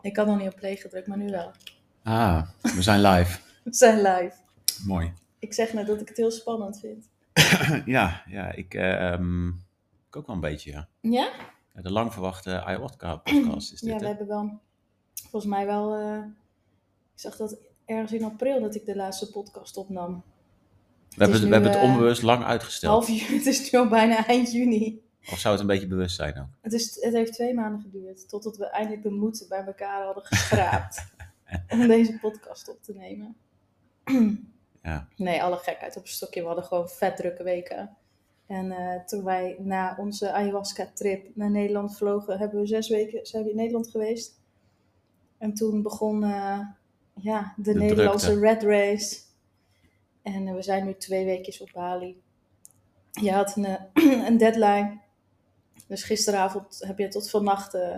Ik had nog niet op play gedrukt, maar nu wel. Ah, we zijn live. We zijn live. Mooi. Ik zeg net dat ik het heel spannend vind. ja, ja ik, eh, ehm, ik ook wel een beetje, ja. Ja? De lang verwachte ayahuasca-podcast is dit, Ja, we hè? hebben wel, volgens mij wel, eh, ik zag dat ergens in april dat ik de laatste podcast opnam. We hebben, we hebben het eh, onbewust lang uitgesteld. Half juni, het is nu al bijna eind juni. Of zou het een beetje bewust zijn ook? Het, is, het heeft twee maanden geduurd, totdat we eindelijk de moed bij elkaar hadden geschraapt om deze podcast op te nemen. Ja. Nee, alle gekheid op een stokje. We hadden gewoon vet drukke weken. En eh, toen wij na onze ayahuasca-trip naar Nederland vlogen, hebben we zes weken zijn we in Nederland geweest. En toen begon eh, ja, de, De Nederlandse drukte. Red Race. En eh, we zijn nu twee weken op Bali. Je had een, een deadline. Dus gisteravond heb je tot vannacht eh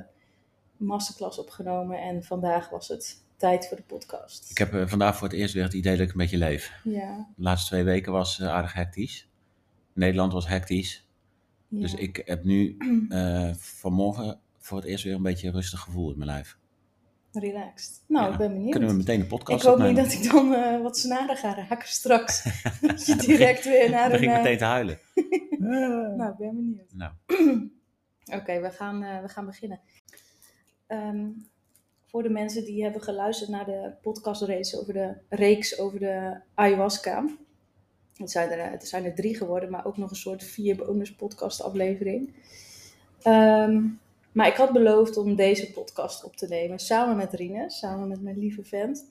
masterclass opgenomen. En vandaag was het tijd voor de podcast. Ik heb eh, vandaag voor het eerst weer het idee dat ik een beetje leef. Ja, De laatste twee weken was eh, aardig hectisch. Nederland was hectisch. ja. Dus ik heb nu vanmorgen voor het eerst weer een beetje een rustig gevoel in mijn lijf. Relaxed. Nou, Ja. ik ben benieuwd. Kunnen we meteen een podcast Ik hoop niet dat ik dan wat snaren ga raken straks. dat je direct weer naar Dan een... begin ik eh, meteen te huilen. Nou, ik ben benieuwd. Nou, Oké, we, gaan, eh, we gaan beginnen. Ehm, voor de mensen die hebben geluisterd naar de podcastrace over de reeks over de ayahuasca. Het zijn er, eh, het zijn er drie geworden, maar ook nog een soort vier bonus podcast aflevering. Ehm, maar ik had beloofd om deze podcast op te nemen samen met Rine, samen met mijn lieve vent.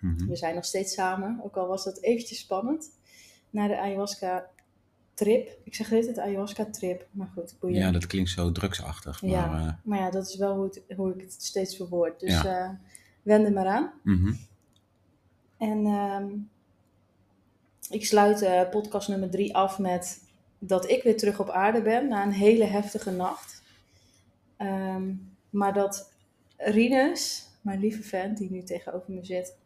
mhm. We zijn nog steeds samen, ook al was dat eventjes spannend. Na de ayahuasca-trip. Ik zeg dit, het ayahuasca-trip, maar goed, boeien. ja, dat klinkt zo drugsachtig. Maar, Ja. eh, Maar ja, dat is wel hoe, het, hoe ik het steeds verwoord. Dus eh wend er maar aan. mhm. En ehm, ik sluit eh, podcast nummer drie af met dat ik weer terug op aarde ben na een hele heftige nacht. Ehm, maar dat Rinus, mijn lieve vent die nu tegenover me zit,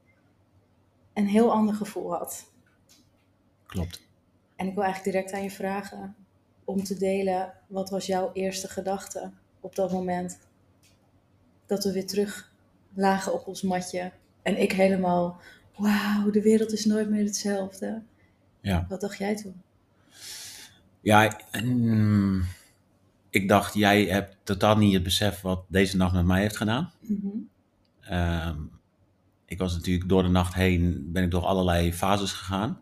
een heel ander gevoel had. Klopt. En ik wil eigenlijk direct aan je vragen om te delen, wat was jouw eerste gedachte op dat moment? Dat we weer terug lagen op ons matje. En ik helemaal, wauw, de wereld is nooit meer hetzelfde. Ja. Wat dacht jij toen? Ja, mm, ik dacht, jij hebt totaal niet het besef wat deze nacht met mij heeft gedaan. Ehm, ik was natuurlijk door de nacht heen, ben ik door allerlei fases gegaan.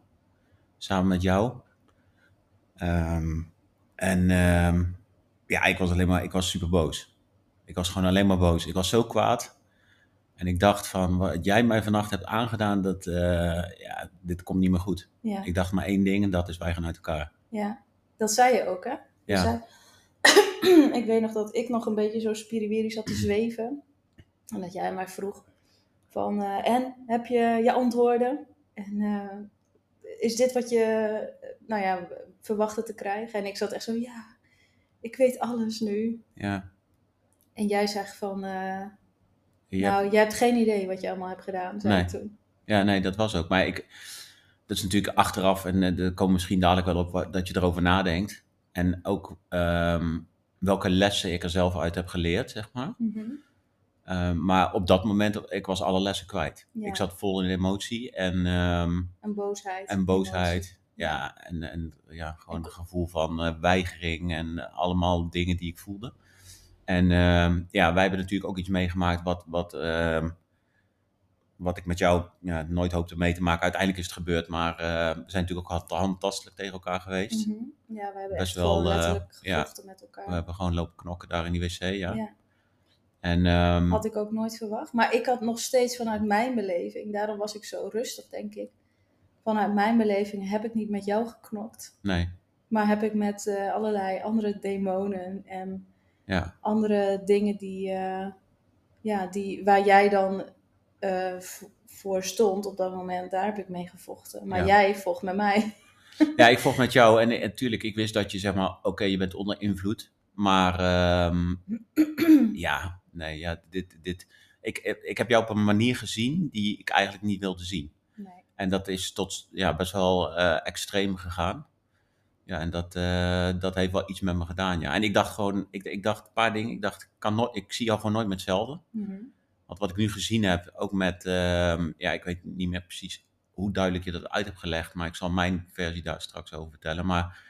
Samen met jou. Ehm, en ehm, ja, ik was alleen maar, ik was super boos. Ik was gewoon alleen maar boos. Ik was zo kwaad. En ik dacht van, wat jij mij vannacht hebt aangedaan, dat, eh, ja, dit komt niet meer goed. Ja, Ik dacht maar één ding en dat is, wij gaan uit elkaar. ja, dat zei je ook, hè? Ja. zei- ik weet nog dat ik nog een beetje zo spiriwiri zat te zweven. En dat jij mij vroeg van, eh, en, heb je je antwoorden? En eh, is dit wat je, eh, nou ja, verwachtte te krijgen? En ik zat echt zo, ja, ik weet alles nu. Ja. En jij zegt van, Je hebt- nou, jij hebt geen idee wat je allemaal hebt gedaan, zei Nee. toen. Ja, nee, dat was ook. Maar ik, dat is natuurlijk achteraf, en eh, er komen misschien dadelijk wel op dat je erover nadenkt. En ook ehm, welke lessen ik er zelf uit heb geleerd, zeg maar. Mhm. Ehm, maar op dat moment, ik was alle lessen kwijt. Ja. Ik zat vol in emotie en, ehm, En boosheid. en boosheid. emotie. Ja, en, en ja, gewoon een gevoel van eh, weigering en allemaal dingen die ik voelde. En ehm, ja, wij hebben natuurlijk ook iets meegemaakt wat, wat, wat ik met jou ja, nooit hoopte mee te maken. Uiteindelijk is het gebeurd, maar eh, we zijn natuurlijk ook handtastelijk tegen elkaar geweest. Mhm. Ja, we hebben Best echt wel, wel eh, letterlijk ja. gevochten met elkaar. We hebben gewoon lopen knokken daar in die wc, ja. ja. En ehm, Had ik ook nooit verwacht. Maar ik had nog steeds vanuit mijn beleving, daarom was ik zo rustig, denk ik. Vanuit mijn beleving heb ik niet met jou geknokt. nee, Maar heb ik met eh, allerlei andere demonen en ja, andere dingen die, eh, ja, die, waar jij dan eh, voor stond op dat moment, daar heb ik mee gevochten. Maar Ja. jij vocht met mij. Ja, ik vocht met jou en natuurlijk, ik wist dat je zeg maar, oké, je bent onder invloed. Maar ehm, ja, nee, ja, dit, dit, ik, ik heb jou op een manier gezien die ik eigenlijk niet wilde zien. Nee. En dat is tot ja, best wel eh, extreem gegaan. Ja, en dat, eh, dat heeft wel iets met me gedaan, ja. En ik dacht gewoon, ik, ik dacht een paar dingen. Ik dacht, ik, kan nooit, ik zie jou gewoon nooit met hetzelfde. Mhm. Want wat ik nu gezien heb, ook met, ehm, ja, ik weet niet meer precies hoe duidelijk je dat uit hebt gelegd, maar ik zal mijn versie daar straks over vertellen. Maar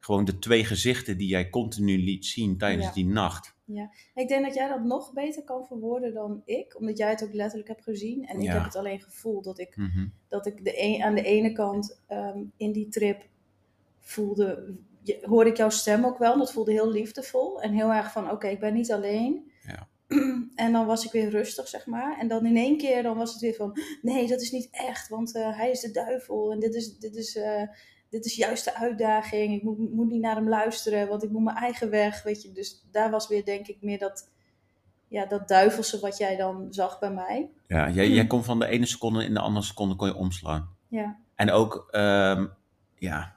gewoon de twee gezichten die jij continu liet zien tijdens die nacht. Ja, ik denk dat jij dat nog beter kan verwoorden dan ik, omdat jij het ook letterlijk hebt gezien. En ik heb het alleen gevoeld dat ik, mhm. dat ik de een, aan de ene kant ehm, in die trip voelde, hoorde ik jouw stem ook wel. Dat voelde heel liefdevol en heel erg van: oké, ik ben niet alleen. Ja. En dan was ik weer rustig, zeg maar. En dan in één keer dan was het weer van: nee, dat is niet echt, want uh, hij is de duivel en dit is, dit is, uh, dit is juist de uitdaging. Ik moet, moet niet naar hem luisteren, want ik moet mijn eigen weg, weet je. Dus daar was weer, denk ik, meer dat, ja, dat duivelse wat jij dan zag bij mij. Ja, jij, jij kon van de ene seconde in de andere seconde kon je omslaan. Ja. En ook, um, ja,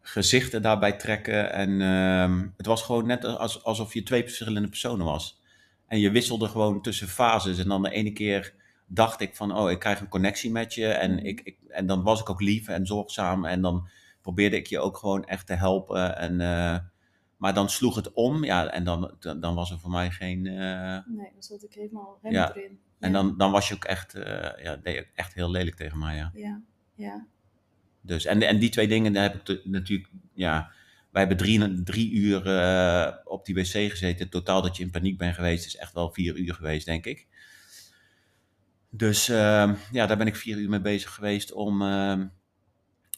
gezichten daarbij trekken. En ehm, het was gewoon net als, alsof je twee verschillende personen was. En je wisselde gewoon tussen fases. En dan de ene keer dacht ik van, oh, ik krijg een connectie met je. En, mhm. ik, ik en dan was ik ook lief en zorgzaam. En dan probeerde ik je ook gewoon echt te helpen. En, uh, maar dan sloeg het om. Ja, en dan, dan, was er voor mij geen... Uh, nee, dan zat ik helemaal, helemaal ja. erin. Ja. En dan, dan was je ook echt, uh, ja, deed je echt heel lelijk tegen mij, ja. Ja, ja. Dus, en, en die twee dingen, daar heb ik natuurlijk, ja, wij hebben drie, drie uur op die wc gezeten. Totaal dat je in paniek bent geweest, is echt wel vier uur geweest, denk ik. Dus uh, ja, daar ben ik vier uur mee bezig geweest om, uh,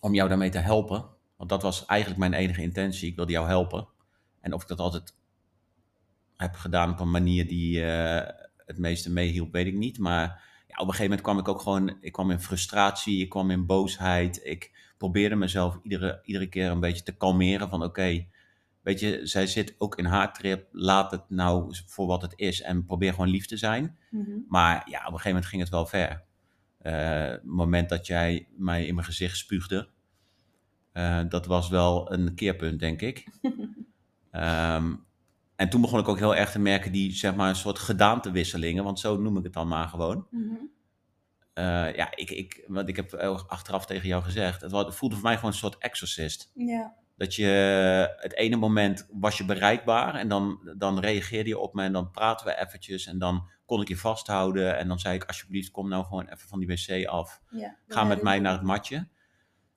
om jou daarmee te helpen. Want dat was eigenlijk mijn enige intentie. Ik wilde jou helpen. En of ik dat altijd heb gedaan op een manier die uh, het meeste meehielp, weet ik niet. Maar ja, op een gegeven moment kwam ik ook gewoon, ik kwam in frustratie, ik kwam in boosheid. Ik probeerde mezelf iedere, iedere keer een beetje te kalmeren van oké, weet je, zij zit ook in haar trip, laat het nou voor wat het is en probeer gewoon lief te zijn. Mhm. Maar ja, op een gegeven moment ging het wel ver. Uh, het moment dat jij mij in mijn gezicht spuugde, uh, dat was wel een keerpunt, denk ik. um, En toen begon ik ook heel erg te merken die, zeg maar, een soort gedaantewisselingen, want zo noem ik het dan maar gewoon. Mm ja, ik, ik, wat ik heb achteraf tegen jou gezegd, het, voelde voor mij gewoon een soort exorcist. Ja. Dat je het ene moment was je bereikbaar en dan, dan reageerde je op me en dan praten we eventjes en dan kon ik je vasthouden en dan zei ik alsjeblieft kom nou gewoon even van die wc af. Ja, Ga met mij naar het matje.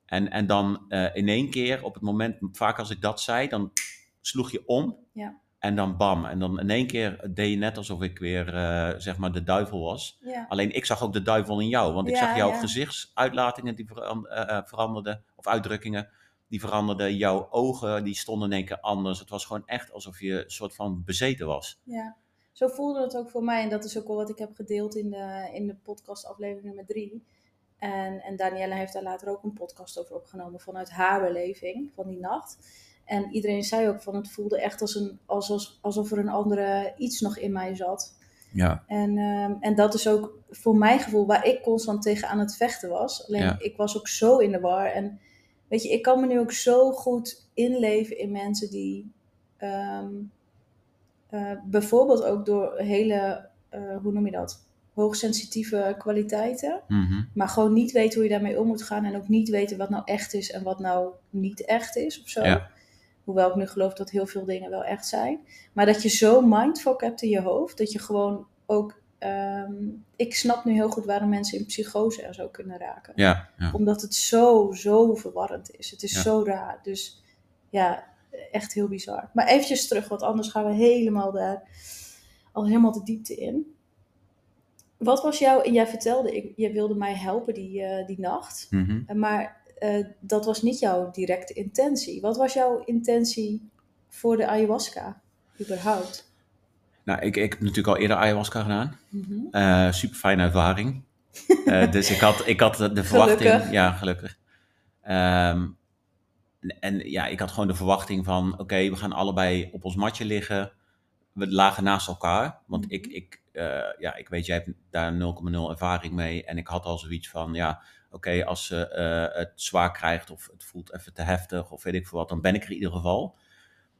En, en dan uh, in één keer op het moment, vaak als ik dat zei, dan sloeg je om. Ja. En dan bam. En dan in één keer deed je net alsof ik weer uh, zeg maar de duivel was. Alleen ik zag ook de duivel in jou. Want ik zag jouw gezichtsuitlatingen die uh, veranderden. Of uitdrukkingen die veranderden. Jouw ogen die stonden in één keer anders. Het was gewoon echt alsof je een soort van bezeten was. Ja, zo voelde het ook voor mij. En dat is ook wel wat ik heb gedeeld in de, in de podcast aflevering nummer drie. En, en Danielle heeft daar later ook een podcast over opgenomen vanuit haar beleving van die nacht. En iedereen zei ook van het voelde echt als een, alsof, alsof er een andere iets nog in mij zat. Ja. En, ehm, en dat is ook voor mijn gevoel waar ik constant tegen aan het vechten was. Alleen ik was ook zo in de war. En weet je, ik kan me nu ook zo goed inleven in mensen die ehm, eh, bijvoorbeeld ook door hele, uh, hoe noem je dat? hoogsensitieve kwaliteiten. Mhm. Maar gewoon niet weten hoe je daarmee om moet gaan. En ook niet weten wat nou echt is en wat nou niet echt is of zo. Ja. Hoewel ik nu geloof dat heel veel dingen wel echt zijn. Maar dat je zo mindfuck hebt in je hoofd. Dat je gewoon ook... Ehm, ik snap nu heel goed waarom mensen in psychose er zo kunnen raken. Ja, ja. Omdat het zo, zo verwarrend is. Het is zo raar. Dus ja, echt heel bizar. Maar eventjes terug, want anders gaan we helemaal daar... Al helemaal de diepte in. Wat was jouw... En jij vertelde, ik, je wilde mij helpen die, uh, die nacht. Mm -hmm. Maar uh, dat was niet jouw directe intentie. Wat was jouw intentie voor de ayahuasca, überhaupt? Nou, ik, ik heb natuurlijk al eerder ayahuasca gedaan. Mm -hmm. uh, super fijne ervaring. uh, dus ik had, ik had de verwachting. Gelukkig. Ja, gelukkig. Um, en ja, ik had gewoon de verwachting van: oké, okay, we gaan allebei op ons matje liggen. We lagen naast elkaar. Want mm -hmm. ik, ik, ja, ik weet, jij hebt daar 0,0 ervaring mee. En ik had al zoiets van: ja, oké, als ze het zwaar krijgt of het voelt even te heftig of weet ik veel wat, dan ben ik er in ieder geval.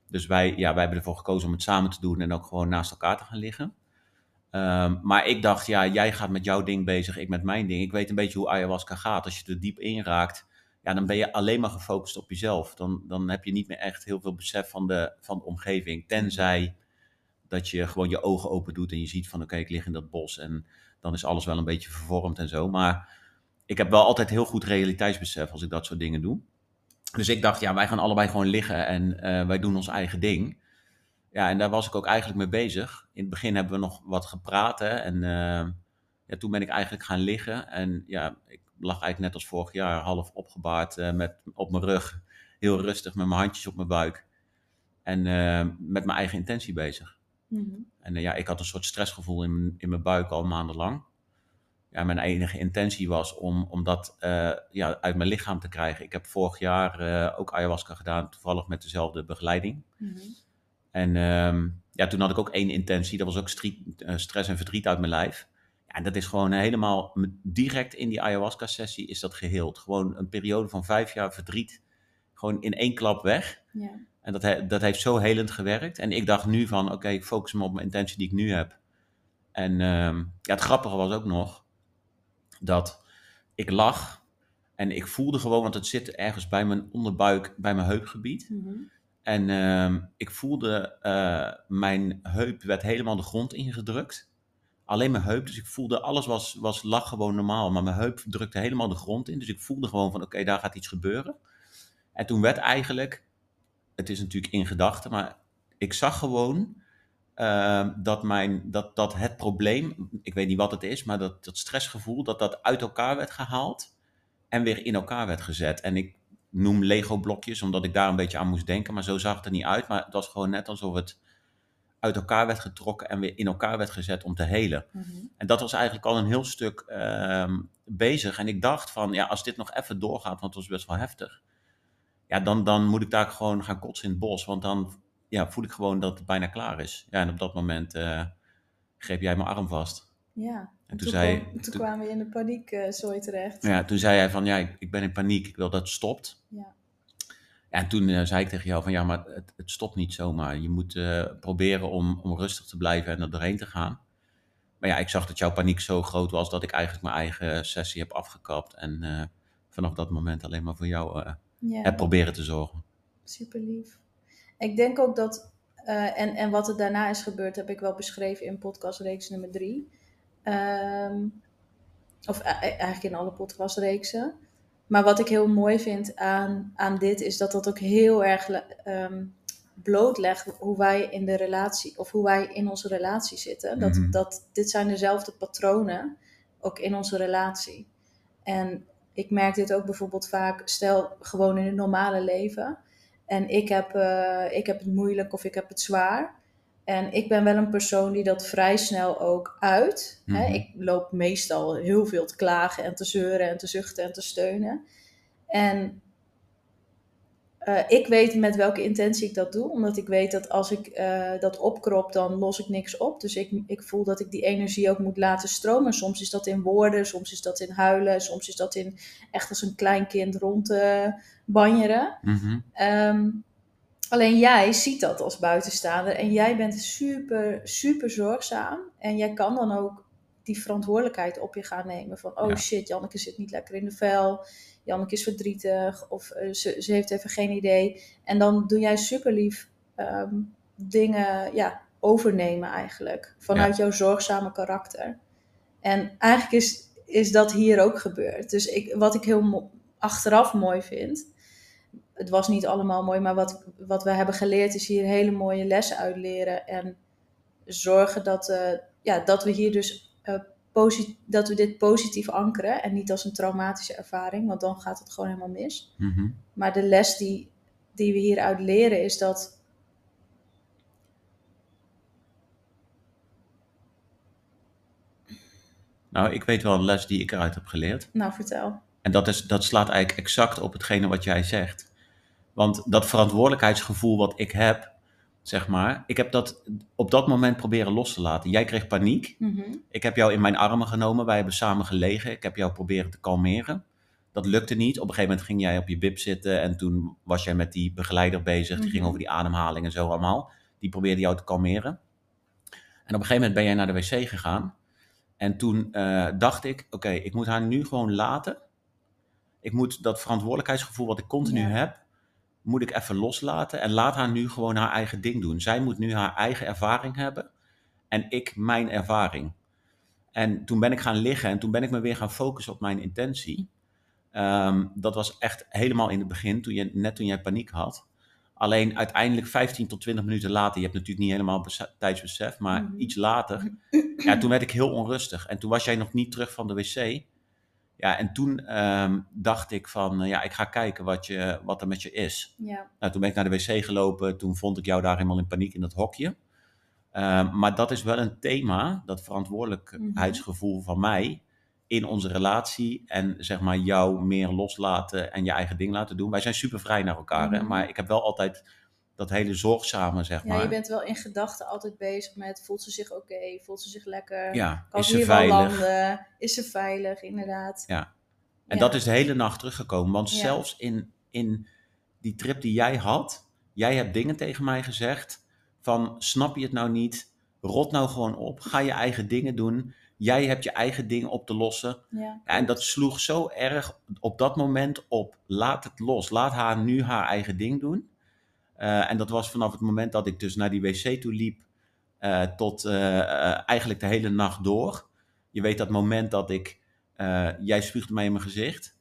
Dus wij, ja, wij hebben ervoor gekozen om het samen te doen en ook gewoon naast elkaar te gaan liggen. Um, maar ik dacht, ja, jij gaat met jouw ding bezig, ik met mijn ding. Ik weet een beetje hoe ayahuasca gaat. Als je er diep in raakt, ja, dan ben je alleen maar gefocust op jezelf. Dan, dan heb je niet meer echt heel veel besef van de, van de omgeving. Tenzij dat je gewoon je ogen open doet en je ziet van oké, ik lig in dat bos en dan is alles wel een beetje vervormd en zo. Maar ik heb wel altijd heel goed realiteitsbesef als ik dat soort dingen doe. Dus ik dacht, ja, wij gaan allebei gewoon liggen en eh, wij doen ons eigen ding. Ja, en daar was ik ook eigenlijk mee bezig. In het begin hebben we nog wat gepraat hè, en uh, ja, toen ben ik eigenlijk gaan liggen. En ja, ik lag eigenlijk net als vorig jaar half opgebaard uh, met, op mijn rug. Heel rustig met mijn handjes op mijn buik. En met mijn eigen intentie bezig. Mm -hmm. En ja, ik had een soort stressgevoel in, in mijn buik al maandenlang ja, mijn enige intentie was om, om dat uh, ja, uit mijn lichaam te krijgen. Ik heb vorig jaar uh, ook ayahuasca gedaan, toevallig met dezelfde begeleiding. Mm -hmm. En um, ja, toen had ik ook één intentie, dat was ook street, uh, stress en verdriet uit mijn lijf. Ja, en dat is gewoon helemaal direct in die ayahuasca-sessie is dat geheeld. Gewoon een periode van vijf jaar verdriet, gewoon in één klap weg. Ja. En dat, he, dat heeft zo helend gewerkt. En ik dacht nu van, oké, okay, ik focus me op mijn intentie die ik nu heb. En um, ja, het grappige was ook nog, dat ik lag en ik voelde gewoon, want het zit ergens bij mijn onderbuik, bij mijn heupgebied. Mm -hmm. En uh, ik voelde, uh, mijn heup werd helemaal de grond ingedrukt. Alleen mijn heup, dus ik voelde, alles was, was lag gewoon normaal, maar mijn heup drukte helemaal de grond in. Dus ik voelde gewoon van, oké, okay, daar gaat iets gebeuren. En toen werd eigenlijk, het is natuurlijk in gedachten, maar ik zag gewoon uh, dat, mijn, dat, dat het probleem, ik weet niet wat het is, maar dat, dat stressgevoel, dat dat uit elkaar werd gehaald en weer in elkaar werd gezet. En ik noem Lego-blokjes, omdat ik daar een beetje aan moest denken, maar zo zag het er niet uit. Maar het was gewoon net alsof het uit elkaar werd getrokken en weer in elkaar werd gezet om te helen. Mm-hmm. En dat was eigenlijk al een heel stuk uh, bezig. En ik dacht van, ja, als dit nog even doorgaat, want het was best wel heftig, ja, dan, dan moet ik daar gewoon gaan kotsen in het bos, want dan ja, voel ik gewoon dat het bijna klaar is. Ja, en op dat moment uh, greep jij mijn arm vast. Ja, en, en toen, toen, zei, kwam, toen, toen, kwamen we in de paniek uh, zooi terecht. Ja, toen zei hij van, ja, ik, ik, ben in paniek, ik wil dat het stopt. Ja. En toen uh, zei ik tegen jou van, ja, maar het, het stopt niet zomaar. Je moet proberen om, om rustig te blijven en er doorheen te gaan. Maar ja, ik zag dat jouw paniek zo groot was dat ik eigenlijk mijn eigen sessie heb afgekapt. En vanaf dat moment alleen maar voor jou ja. heb proberen te zorgen. Super lief. Ik denk ook dat, uh, en, en wat er daarna is gebeurd, heb ik wel beschreven in podcastreeks nummer drie. Um, of eigenlijk in alle podcastreeksen. Maar wat ik heel mooi vind aan, aan dit, is dat dat ook heel erg um, blootlegt hoe wij in de relatie, of hoe wij in onze relatie zitten. Dat, mm-hmm. dat dit zijn dezelfde patronen, ook in onze relatie. En ik merk dit ook bijvoorbeeld vaak, stel gewoon in het normale leven en ik heb, uh, ik heb het moeilijk of ik heb het zwaar. En ik ben wel een persoon die dat vrij snel ook uit. Mm -hmm. hè? Ik loop meestal heel veel te klagen en te zeuren en te zuchten en te steunen. En uh, ik weet met welke intentie ik dat doe, omdat ik weet dat als ik uh, dat opkrop, dan los ik niks op. Dus ik, ik voel dat ik die energie ook moet laten stromen. Soms is dat in woorden, soms is dat in huilen, soms is dat in echt als een klein kind rond uh, banjeren. Mm -hmm. um, alleen jij ziet dat als buitenstaander en jij bent super, super zorgzaam. En jij kan dan ook die verantwoordelijkheid op je gaan nemen. Van, oh ja. shit, Janneke zit niet lekker in de vel. Janneke is verdrietig of uh, ze, ze, heeft even geen idee. En dan doe jij super lief um, dingen ja, overnemen eigenlijk. Vanuit ja. jouw zorgzame karakter. En eigenlijk is, is dat hier ook gebeurd. Dus ik, wat ik heel mo achteraf mooi vind. Het was niet allemaal mooi, maar wat, wat we hebben geleerd is hier hele mooie lessen uitleren. En zorgen dat, uh, ja, dat we hier dus uh, dat we dit positief ankeren en niet als een traumatische ervaring, want dan gaat het gewoon helemaal mis. -hmm. Maar de les die, die we hieruit leren is dat. Nou, ik weet wel een les die ik eruit heb geleerd. Nou, vertel. En dat, is, dat slaat eigenlijk exact op hetgene wat jij zegt. Want dat verantwoordelijkheidsgevoel wat ik heb, zeg maar. Ik heb dat op dat moment proberen los te laten. Jij kreeg paniek. Mm -hmm. Ik heb jou in mijn armen genomen. Wij hebben samen gelegen. Ik heb jou proberen te kalmeren. Dat lukte niet. Op een gegeven moment ging jij op je bib zitten. En toen was jij met die begeleider bezig. Die mm -hmm. ging over die ademhaling en zo allemaal. Die probeerde jou te kalmeren. En op een gegeven moment ben jij naar de wc gegaan. En toen uh, dacht ik, oké, okay, ik moet haar nu gewoon laten. Ik moet dat verantwoordelijkheidsgevoel wat ik continu heb, moet ik even loslaten en laat haar nu gewoon haar eigen ding doen. Zij moet nu haar eigen ervaring hebben en ik mijn ervaring. En toen ben ik gaan liggen en toen ben ik me weer gaan focussen op mijn intentie. Ehm, dat was echt helemaal in het begin, toen je, net toen jij paniek had. Alleen uiteindelijk 15 tot 20 minuten later, je hebt natuurlijk niet helemaal tijdsbesef, maar mhm. iets later, ja, toen werd ik heel onrustig. En toen was jij nog niet terug van de wc. Ja, en toen ehm, dacht ik van, eh, ja, ik ga kijken wat, je, wat er met je is. Ja. Nou, toen ben ik naar de wc gelopen, toen vond ik jou daar helemaal in paniek in dat hokje. Ehm, maar dat is wel een thema, dat verantwoordelijkheidsgevoel van mij in onze relatie en zeg maar jou meer loslaten en je eigen ding laten doen. Wij zijn super vrij naar elkaar, hè? Mhm. maar ik heb wel altijd dat hele zorgzame, zeg maar. Ja, je bent wel in gedachten altijd bezig met, voelt ze zich oké, voelt ze zich lekker, ja, kan is ze hier veilig? wel landen, is ze veilig, inderdaad. Ja, en dat is de hele nacht teruggekomen, want zelfs in, in die trip die jij had, jij hebt dingen tegen mij gezegd van, snap je het nou niet, rot nou gewoon op, ga je eigen dingen doen Jij hebt je eigen ding op te lossen. Ja. En dat sloeg zo erg op dat moment op. Laat het los. Laat haar nu haar eigen ding doen. Uh, en dat was vanaf het moment dat ik dus naar die wc toe liep. Uh, tot uh, eigenlijk de hele nacht door. Je weet dat moment dat ik. jij spuugde mij in mijn gezicht.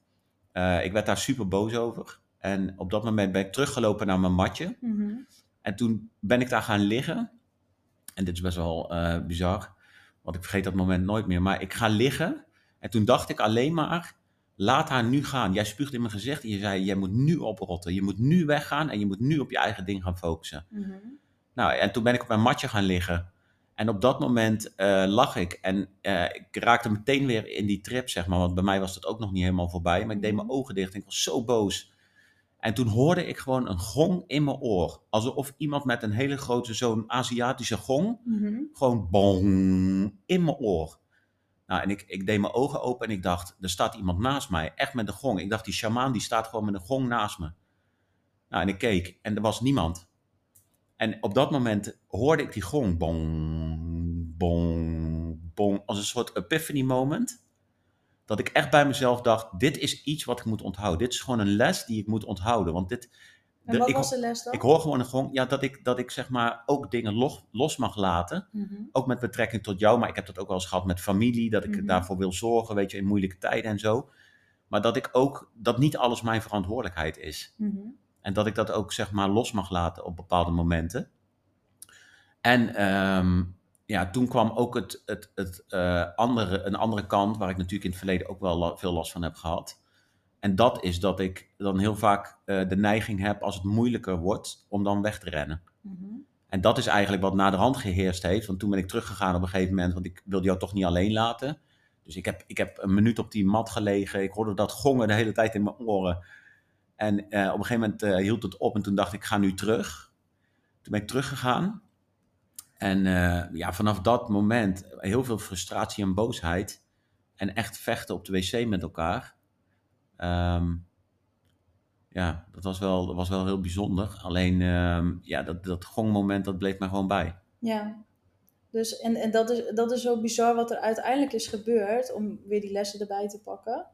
ik werd daar super boos over. En op dat moment ben ik teruggelopen naar mijn matje. Mm -hmm. En toen ben ik daar gaan liggen. En dit is best wel bizar. Want ik vergeet dat moment nooit meer. Maar ik ga liggen. En toen dacht ik alleen maar, laat haar nu gaan. Jij spuugt in mijn gezicht en je zei, jij moet nu oprotten. Je moet nu weggaan en je moet nu op je eigen ding gaan focussen. Mhm. Nou, en toen ben ik op mijn matje gaan liggen. En op dat moment uh, lag ik. En uh, ik raakte meteen weer in die trip, zeg maar. Want bij mij was dat ook nog niet helemaal voorbij. Maar ik deed mijn mhm. ogen dicht en ik was zo boos. En toen hoorde ik gewoon een gong in mijn oor. Alsof iemand met een hele grote, zo'n Aziatische gong, mm gewoon bong in mijn oor. Nou, en ik, ik deed mijn ogen open en ik dacht, er staat iemand naast mij, echt met een gong. Ik dacht, die shamaan die staat gewoon met een gong naast me. Nou, en ik keek en er was niemand. En op dat moment hoorde ik die gong, bong, bong, bong, als een soort epiphany moment dat ik echt bij mezelf dacht, dit is iets wat ik moet onthouden. Dit is gewoon een les die ik moet onthouden. Want dit, en wat ik, was de les dan? Ik hoor gewoon een gewoon, ja, dat ik, dat ik zeg maar ook dingen los, los mag laten. Mhm. Ook met betrekking tot jou, maar ik heb dat ook wel eens gehad met familie, dat ik Mhm. daarvoor wil zorgen, weet je, in moeilijke tijden en zo. Maar dat ik ook, dat niet alles mijn verantwoordelijkheid is. Mhm. En dat ik dat ook zeg maar los mag laten op bepaalde momenten. En ehm, ja, toen kwam ook het, het, het, eh, andere, een andere kant, waar ik natuurlijk in het verleden ook wel la- veel last van heb gehad. En dat is dat ik dan heel vaak eh, de neiging heb, als het moeilijker wordt, om dan weg te rennen. Mhm. En dat is eigenlijk wat na de hand geheerst heeft. Want toen ben ik teruggegaan op een gegeven moment, want ik wilde jou toch niet alleen laten. Dus ik heb, ik heb een minuut op die mat gelegen. Ik hoorde dat gongen de hele tijd in mijn oren. En eh, op een gegeven moment eh, hield het op en toen dacht ik, ik ga nu terug. Toen ben ik teruggegaan. En ja, vanaf dat moment heel veel frustratie en boosheid. En echt vechten op de wc met elkaar. Ehm, ja, dat was wel, dat was wel heel bijzonder. Alleen, ehm, ja, dat, dat gongmoment, dat bleef mij gewoon bij. Ja. Dus, en en dat, is, dat is zo bizar wat er uiteindelijk is gebeurd, om weer die lessen erbij te pakken.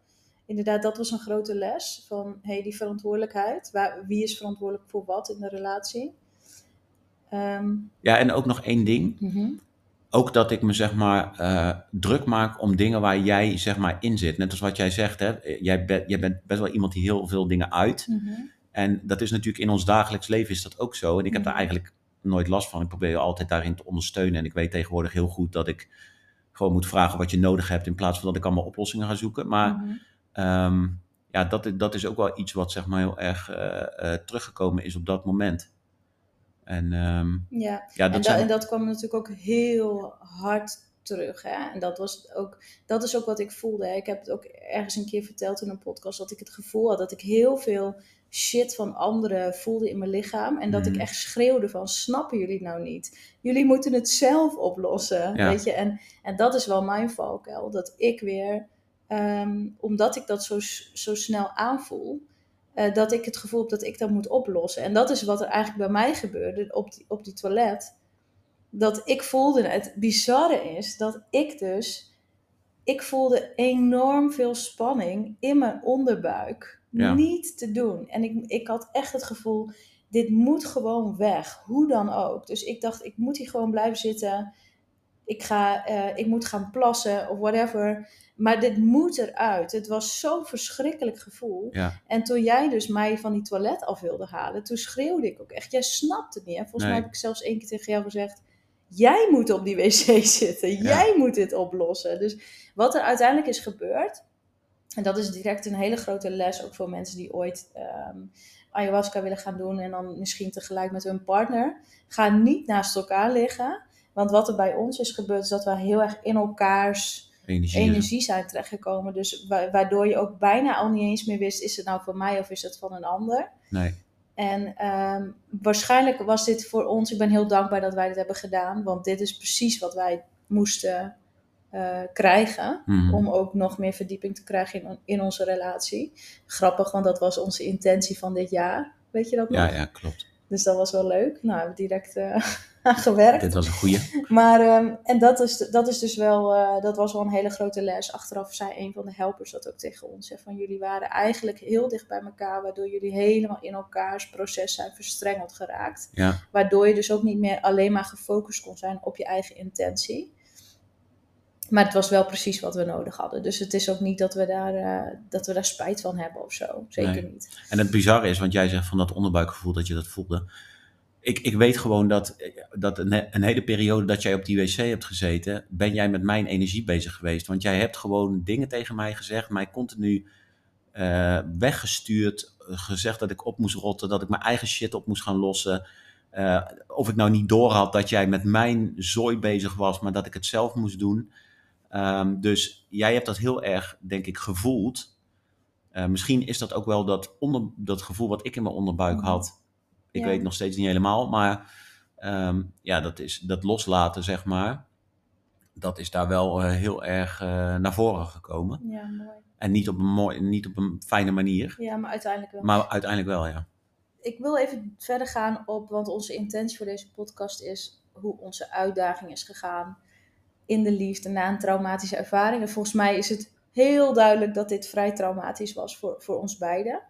Inderdaad, dat was een grote les van hey, die verantwoordelijkheid. Waar, wie is verantwoordelijk voor wat in de relatie? Ehm, Ja, en ook nog één ding. mhm. Ook dat ik me zeg maar eh, druk maak om dingen waar jij zeg maar in zit. Net als wat jij zegt, hè. Jij, bent jij bent best wel iemand die heel veel dingen uit. Mhm. En dat is natuurlijk in ons dagelijks leven is dat ook zo. En ik heb daar Mhm. eigenlijk nooit last van. Ik probeer je altijd daarin te ondersteunen. En ik weet tegenwoordig heel goed dat ik gewoon moet vragen wat je nodig hebt. In plaats van dat ik allemaal oplossingen ga zoeken. Maar Mhm. ehm, ja, dat, dat is ook wel iets wat zeg maar heel erg eh, eh, teruggekomen is op dat moment. En ehm, Ja, ja, en, dat da- en dat kwam natuurlijk ook heel hard terug. Hè? En dat, was ook, dat is ook wat ik voelde. Hè? Ik heb het ook ergens een keer verteld in een podcast dat ik het gevoel had dat ik heel veel shit van anderen voelde in mijn lichaam. En dat ik Mhm. echt schreeuwde van, snappen jullie het nou niet? Jullie moeten het zelf oplossen, Ja. weet je. En, en dat is wel mijn valkuil, dat ik weer, ehm, omdat ik dat zo, zo snel aanvoel, eh, dat ik het gevoel heb dat ik dat moet oplossen. En dat is wat er eigenlijk bij mij gebeurde op die, op die toilet. Dat ik voelde, het bizarre is dat ik dus, ik voelde enorm veel spanning in mijn onderbuik. Ja. Niet te doen. En ik, ik had echt het gevoel, dit moet gewoon weg. Hoe dan ook. Dus ik dacht, ik moet hier gewoon blijven zitten. Ik, ga, eh, ik moet gaan plassen of whatever. Maar dit moet eruit. Het was zo'n verschrikkelijk gevoel. Ja. En toen jij dus mij van die toilet af wilde halen, toen schreeuwde ik ook echt. Jij snapt het niet. En volgens Nee. mij heb ik zelfs één keer tegen jou gezegd: Jij moet op die wc zitten. Jij moet dit oplossen. Dus wat er uiteindelijk is gebeurd, en dat is direct een hele grote les ook voor mensen die ooit ehm, ayahuasca willen gaan doen en dan misschien tegelijk met hun partner. Ga niet naast elkaar liggen. Want wat er bij ons is gebeurd, is dat we heel erg in elkaars Energie. energie zijn terechtgekomen. Dus wa- waardoor je ook bijna al niet eens meer wist, is het nou van mij of is het van een ander? Nee. En ehm, waarschijnlijk was dit voor ons, ik ben heel dankbaar dat wij dit hebben gedaan, want dit is precies wat wij moesten eh, krijgen. Mhm. Om ook nog meer verdieping te krijgen in, in onze relatie. Grappig, want dat was onze intentie van dit jaar. Weet je dat nog? Ja, ja, klopt. Dus dat was wel leuk. Nou, hebben we direct eh, aan gewerkt. Dit was een goeie. Maar, ehm, en dat is, dat is dus wel, eh, dat was wel een hele grote les. Achteraf zei een van de helpers dat ook tegen ons. Hè, van jullie waren eigenlijk heel dicht bij elkaar, waardoor jullie helemaal in elkaars proces zijn verstrengeld geraakt. Ja. Waardoor je dus ook niet meer alleen maar gefocust kon zijn op je eigen intentie. Maar het was wel precies wat we nodig hadden. Dus het is ook niet dat we daar, eh, dat we daar spijt van hebben of zo. Zeker Nee. niet. En het bizarre is, want jij zegt van dat onderbuikgevoel dat je dat voelde. Ik, ik weet gewoon dat, dat een, een hele periode dat jij op die wc hebt gezeten, ben jij met mijn energie bezig geweest. Want jij hebt gewoon dingen tegen mij gezegd, mij continu eh, weggestuurd, gezegd dat ik op moest rotten, dat ik mijn eigen shit op moest gaan lossen. Eh, of ik nou niet door had dat jij met mijn zooi bezig was, maar dat ik het zelf moest doen. Ehm, dus jij hebt dat heel erg, denk ik, gevoeld. Eh, misschien is dat ook wel dat, onder, dat gevoel wat ik in mijn onderbuik Mhm. had. Ik Ja. weet nog steeds niet helemaal, maar ehm, ja, dat, is, dat loslaten, zeg maar. Dat is daar wel eh, heel erg eh, naar voren gekomen. Ja, mooi. En niet op een, mooi, niet op een fijne manier, Ja, maar uiteindelijk wel. maar uiteindelijk wel, ja. ik wil even verder gaan op, want onze intentie voor deze podcast is hoe onze uitdaging is gegaan in de liefde na een traumatische ervaring. En volgens mij is het heel duidelijk dat dit vrij traumatisch was voor, voor ons beiden.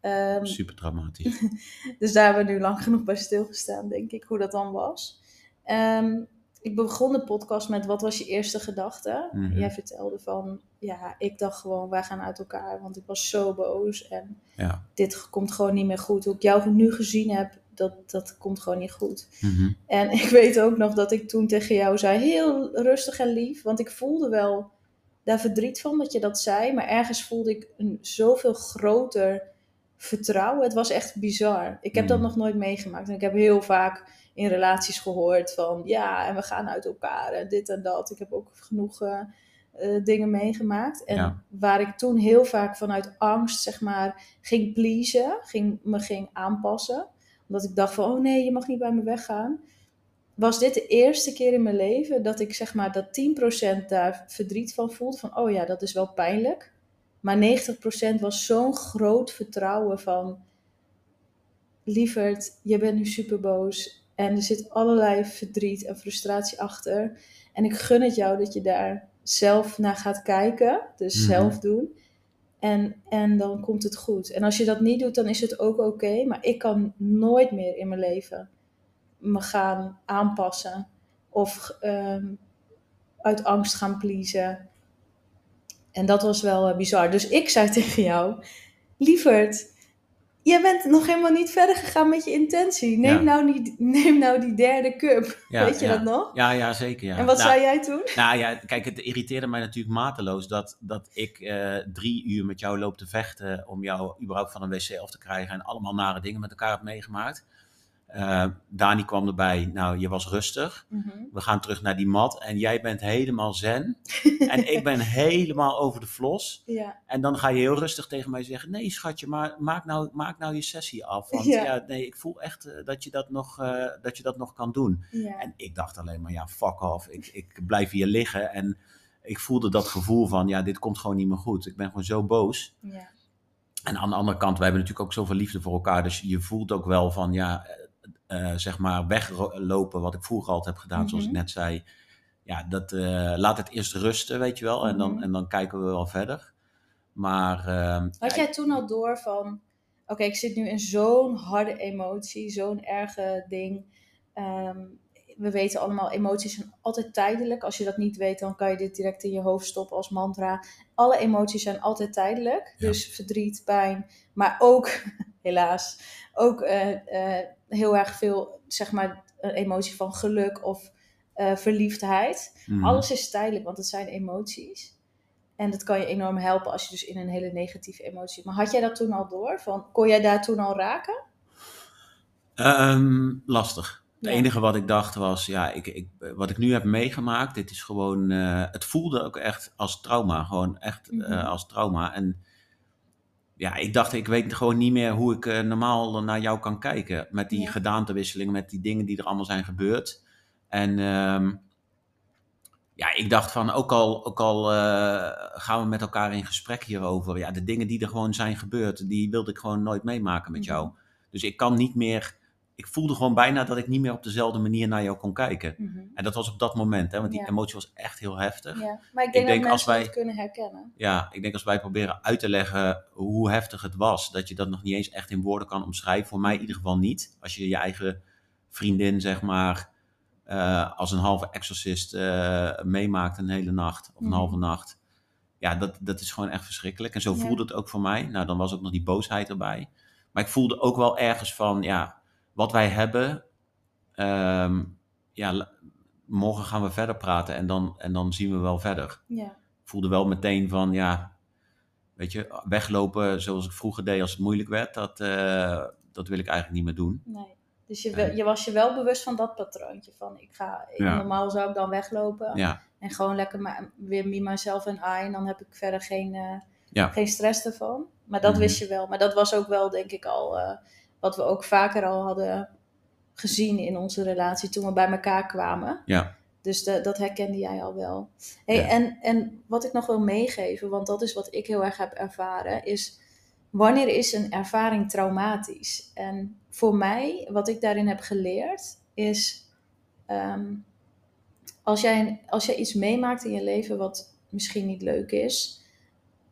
Ehm, Super traumatisch. dus daar hebben we nu lang genoeg bij stilgestaan, denk ik, hoe dat dan was. Ehm, ik begon de podcast met wat was je eerste gedachte? Mhm. Jij vertelde van, ja, ik dacht gewoon, wij gaan uit elkaar, want ik was zo boos en Ja. dit komt gewoon niet meer goed. Hoe ik jou nu gezien heb, dat, dat komt gewoon niet goed. Mhm. En ik weet ook nog dat ik toen tegen jou zei, heel rustig en lief, want ik voelde wel daar verdriet van dat je dat zei, maar ergens voelde ik een zoveel groter vertrouwen. Het was echt bizar. Ik heb dat Mm. nog nooit meegemaakt en ik heb heel vaak in relaties gehoord van, ja, en we gaan uit elkaar en dit en dat. Ik heb ook genoeg eh, eh, dingen meegemaakt. En Ja. waar ik toen heel vaak vanuit angst, zeg maar, ging pleasen, ging, me ging aanpassen. Omdat ik dacht van, oh nee, je mag niet bij me weggaan. Was dit de eerste keer in mijn leven dat ik zeg maar dat 10% daar verdriet van voelde. Van, oh ja, dat is wel pijnlijk. Maar 90% was zo'n groot vertrouwen van... Lieverd, je bent nu super boos. En er zit allerlei verdriet en frustratie achter. En ik gun het jou dat je daar zelf naar gaat kijken. Dus Mhm. zelf doen. En, en dan komt het goed. En als je dat niet doet, dan is het ook oké. maar ik kan nooit meer in mijn leven me gaan aanpassen. Of ehm, uit angst gaan pleasen. En dat was wel eh, bizar. Dus ik zei tegen jou, lieverd, jij bent nog helemaal niet verder gegaan met je intentie. Neem, Ja. nou, die, neem nou die derde cup. Ja, Weet je ja. dat nog? Ja, ja, zeker. Ja. En wat Nou, zei jij toen? Nou ja, kijk, het irriteerde mij natuurlijk mateloos dat, dat ik eh, drie uur met jou loop te vechten om jou überhaupt van een wc af te krijgen en allemaal nare dingen met elkaar heb meegemaakt. Eh, Dani kwam erbij, nou, je was rustig. We gaan terug naar die mat en jij bent helemaal zen. en ik ben helemaal over de flos. Ja, En dan ga je heel rustig tegen mij zeggen: Nee, schatje, maar maak nou, maak nou je sessie af. Want Ja. ja. nee, ik voel echt eh, dat, je dat, nog, eh, dat je dat nog kan doen. ja. En ik dacht alleen maar: Ja, fuck off. Ik, ik blijf hier liggen. En ik voelde dat gevoel van: Ja, dit komt gewoon niet meer goed. Ik ben gewoon zo boos. ja. En aan de andere kant, wij hebben natuurlijk ook zoveel liefde voor elkaar. Dus je voelt ook wel van: Ja, eh, zeg maar, weglopen. Wat ik vroeger altijd heb gedaan, zoals ik Mhm. net zei. Ja, dat, eh, laat het eerst rusten, weet je wel. En, dan, Mhm. en dan kijken we wel verder. Maar. ehm, Had jij toen al door van, oké, ik zit nu in zo'n harde emotie, zo'n erge ding. Ehm, we weten allemaal, emoties zijn altijd tijdelijk. Als je dat niet weet, dan kan je dit direct in je hoofd stoppen als mantra. Alle emoties zijn altijd tijdelijk. Ja. Dus verdriet, pijn, maar ook, helaas, ook eh, heel erg veel, zeg maar, een emotie van geluk of eh, verliefdheid. mhm. Alles is tijdelijk, want het zijn emoties. En dat kan je enorm helpen als je dus in een hele negatieve emotie. Maar had jij dat toen al door? Van, kon jij daar toen al raken? Ehm, lastig. Het Ja. enige wat ik dacht was, ja, ik, ik, wat ik nu heb meegemaakt, dit is gewoon, eh, het voelde ook echt als trauma, gewoon echt Mhm. eh, als trauma. En ja, ik dacht, ik weet gewoon niet meer hoe ik eh, normaal naar jou kan kijken. Met die Ja. gedaantewisseling, met die dingen die er allemaal zijn gebeurd. En ehm, ja, ik dacht van, ook al, ook al eh, gaan we met elkaar in gesprek hierover, ja, de dingen die er gewoon zijn gebeurd, die wilde ik gewoon nooit meemaken met Mhm. jou. Dus ik kan niet meer, ik voelde gewoon bijna dat ik niet meer op dezelfde manier naar jou kon kijken. Mhm. En dat was op dat moment, hè, want die Ja. emotie was echt heel heftig. Ja. Maar ik denk, denk dat als mensen wij- dat kunnen herkennen. Ja, ik denk als wij proberen uit te leggen hoe heftig het was, dat je dat nog niet eens echt in woorden kan omschrijven. Voor mij in ieder geval niet. Als je je eigen vriendin, zeg maar, eh, als een halve exorcist eh, meemaakt een hele nacht of een Mhm. halve nacht. Ja, dat, dat is gewoon echt verschrikkelijk. En zo Ja. voelde het ook voor mij. Nou, dan was ook nog die boosheid erbij. Maar ik voelde ook wel ergens van, ja, wat wij hebben, ehm, ja, morgen gaan we verder praten en dan, en dan zien we wel verder Ja. voelde wel meteen van, ja, weet je, weglopen zoals ik vroeger deed als het moeilijk werd, dat, eh, dat wil ik eigenlijk niet meer doen. Nee. Dus je, En- je was je wel bewust van dat patroontje. Van ik ga, ik- Ja. normaal zou ik dan weglopen. Ja, En gewoon lekker weer me, myself en I. En dan heb ik verder geen, eh, Ja. geen stress ervan. Maar dat Mhm. wist je wel. Maar dat was ook wel, denk ik, al eh, wat we ook vaker al hadden gezien in onze relatie toen we bij elkaar kwamen. ja, Dus de, dat herkende jij al wel. Hey, Ja. en, en wat ik nog wil meegeven, want dat is wat ik heel erg heb ervaren, is wanneer is een ervaring traumatisch? En voor mij, wat ik daarin heb geleerd, is ehm, als, jij, als jij iets meemaakt in je leven wat misschien niet leuk is,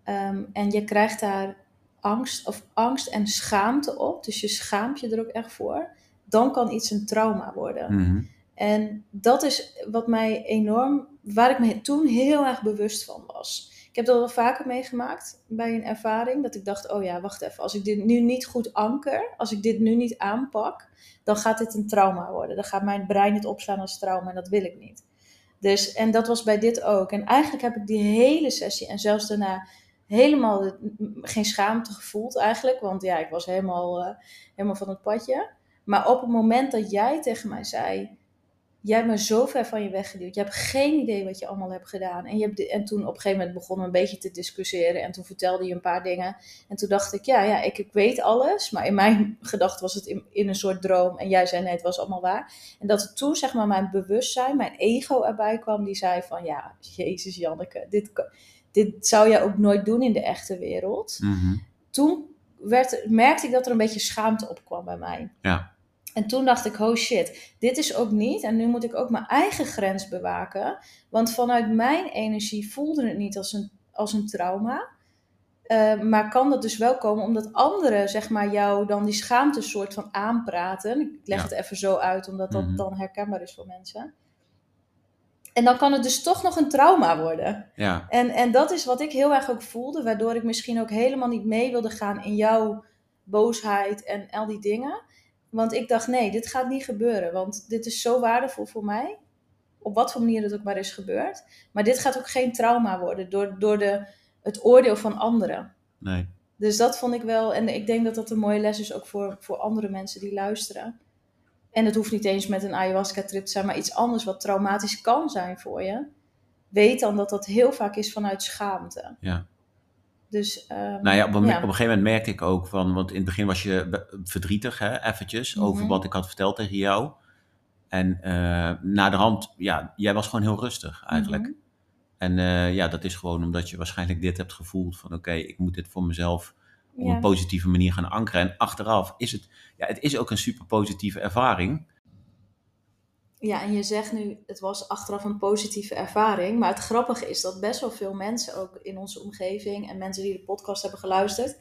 ehm, en je krijgt daar angst, of angst en schaamte op, dus je schaamt je er ook echt voor, dan kan iets een trauma worden. mhm, En dat is wat mij enorm, waar ik me toen heel erg bewust van was. Ik heb dat wel vaker meegemaakt bij een ervaring, dat ik dacht, oh ja, wacht even, als ik dit nu niet goed anker, als ik dit nu niet aanpak, dan gaat dit een trauma worden. Dan gaat mijn brein het opslaan als trauma en dat wil ik niet. Dus, en dat was bij dit ook. En eigenlijk heb ik die hele sessie en zelfs daarna helemaal geen schaamte gevoeld eigenlijk, want ja, ik was helemaal, eh, helemaal van het padje. Maar op het moment dat jij tegen mij zei, jij hebt me zo ver van je weggeduwd. Je hebt geen idee wat je allemaal hebt gedaan. En, je hebt de- en toen op een gegeven moment begonnen we een beetje te discussiëren. En toen vertelde je een paar dingen. En toen dacht ik, ja, ja ik, ik weet alles. Maar in mijn gedachten was het in, in een soort droom. En jij zei, nee, het was allemaal waar. En dat toen, zeg maar, mijn bewustzijn, mijn ego erbij kwam. Die zei van, ja, jezus Janneke, dit, kan- dit zou jij ook nooit doen in de echte wereld. mhm. Toen werd, merkte ik dat er een beetje schaamte opkwam bij mij. Ja. En toen dacht ik, oh shit, dit is ook niet. En nu moet ik ook mijn eigen grens bewaken. Want vanuit mijn energie voelde het niet als een, als een trauma. Eh, maar kan dat dus wel komen omdat anderen, zeg maar, jou dan die schaamte soort van aanpraten. Ik leg Ja. het even zo uit, omdat dat Mhm. dan herkenbaar is voor mensen. En dan kan het dus toch nog een trauma worden. ja, En, en dat is wat ik heel erg ook voelde, waardoor ik misschien ook helemaal niet mee wilde gaan in jouw boosheid en al die dingen. Want ik dacht, nee, dit gaat niet gebeuren, want dit is zo waardevol voor mij. Op wat voor manier het ook maar is gebeurd. Maar dit gaat ook geen trauma worden door, door de, het oordeel van anderen. nee, Dus dat vond ik wel, en ik denk dat dat een mooie les is ook voor, voor andere mensen die luisteren. En het hoeft niet eens met een ayahuasca-trip te zijn, maar iets anders wat traumatisch kan zijn voor je. Weet dan dat dat heel vaak is vanuit schaamte. ja. Dus, ehm, Nou ja op, een, ja. op een gegeven moment merkte ik ook van, want in het begin was je verdrietig, hè, eventjes, over Mhm. wat ik had verteld tegen jou. En eh na de hand, ja, jij was gewoon heel rustig eigenlijk. Mhm. En eh, ja, dat is gewoon omdat je waarschijnlijk dit hebt gevoeld van oké, ik moet dit voor mezelf op Ja. een positieve manier gaan ankeren. En achteraf is het, ja, het is ook een super positieve ervaring. Ja, en je zegt nu, het was achteraf een positieve ervaring. Maar het grappige is dat best wel veel mensen, ook in onze omgeving en mensen die de podcast hebben geluisterd,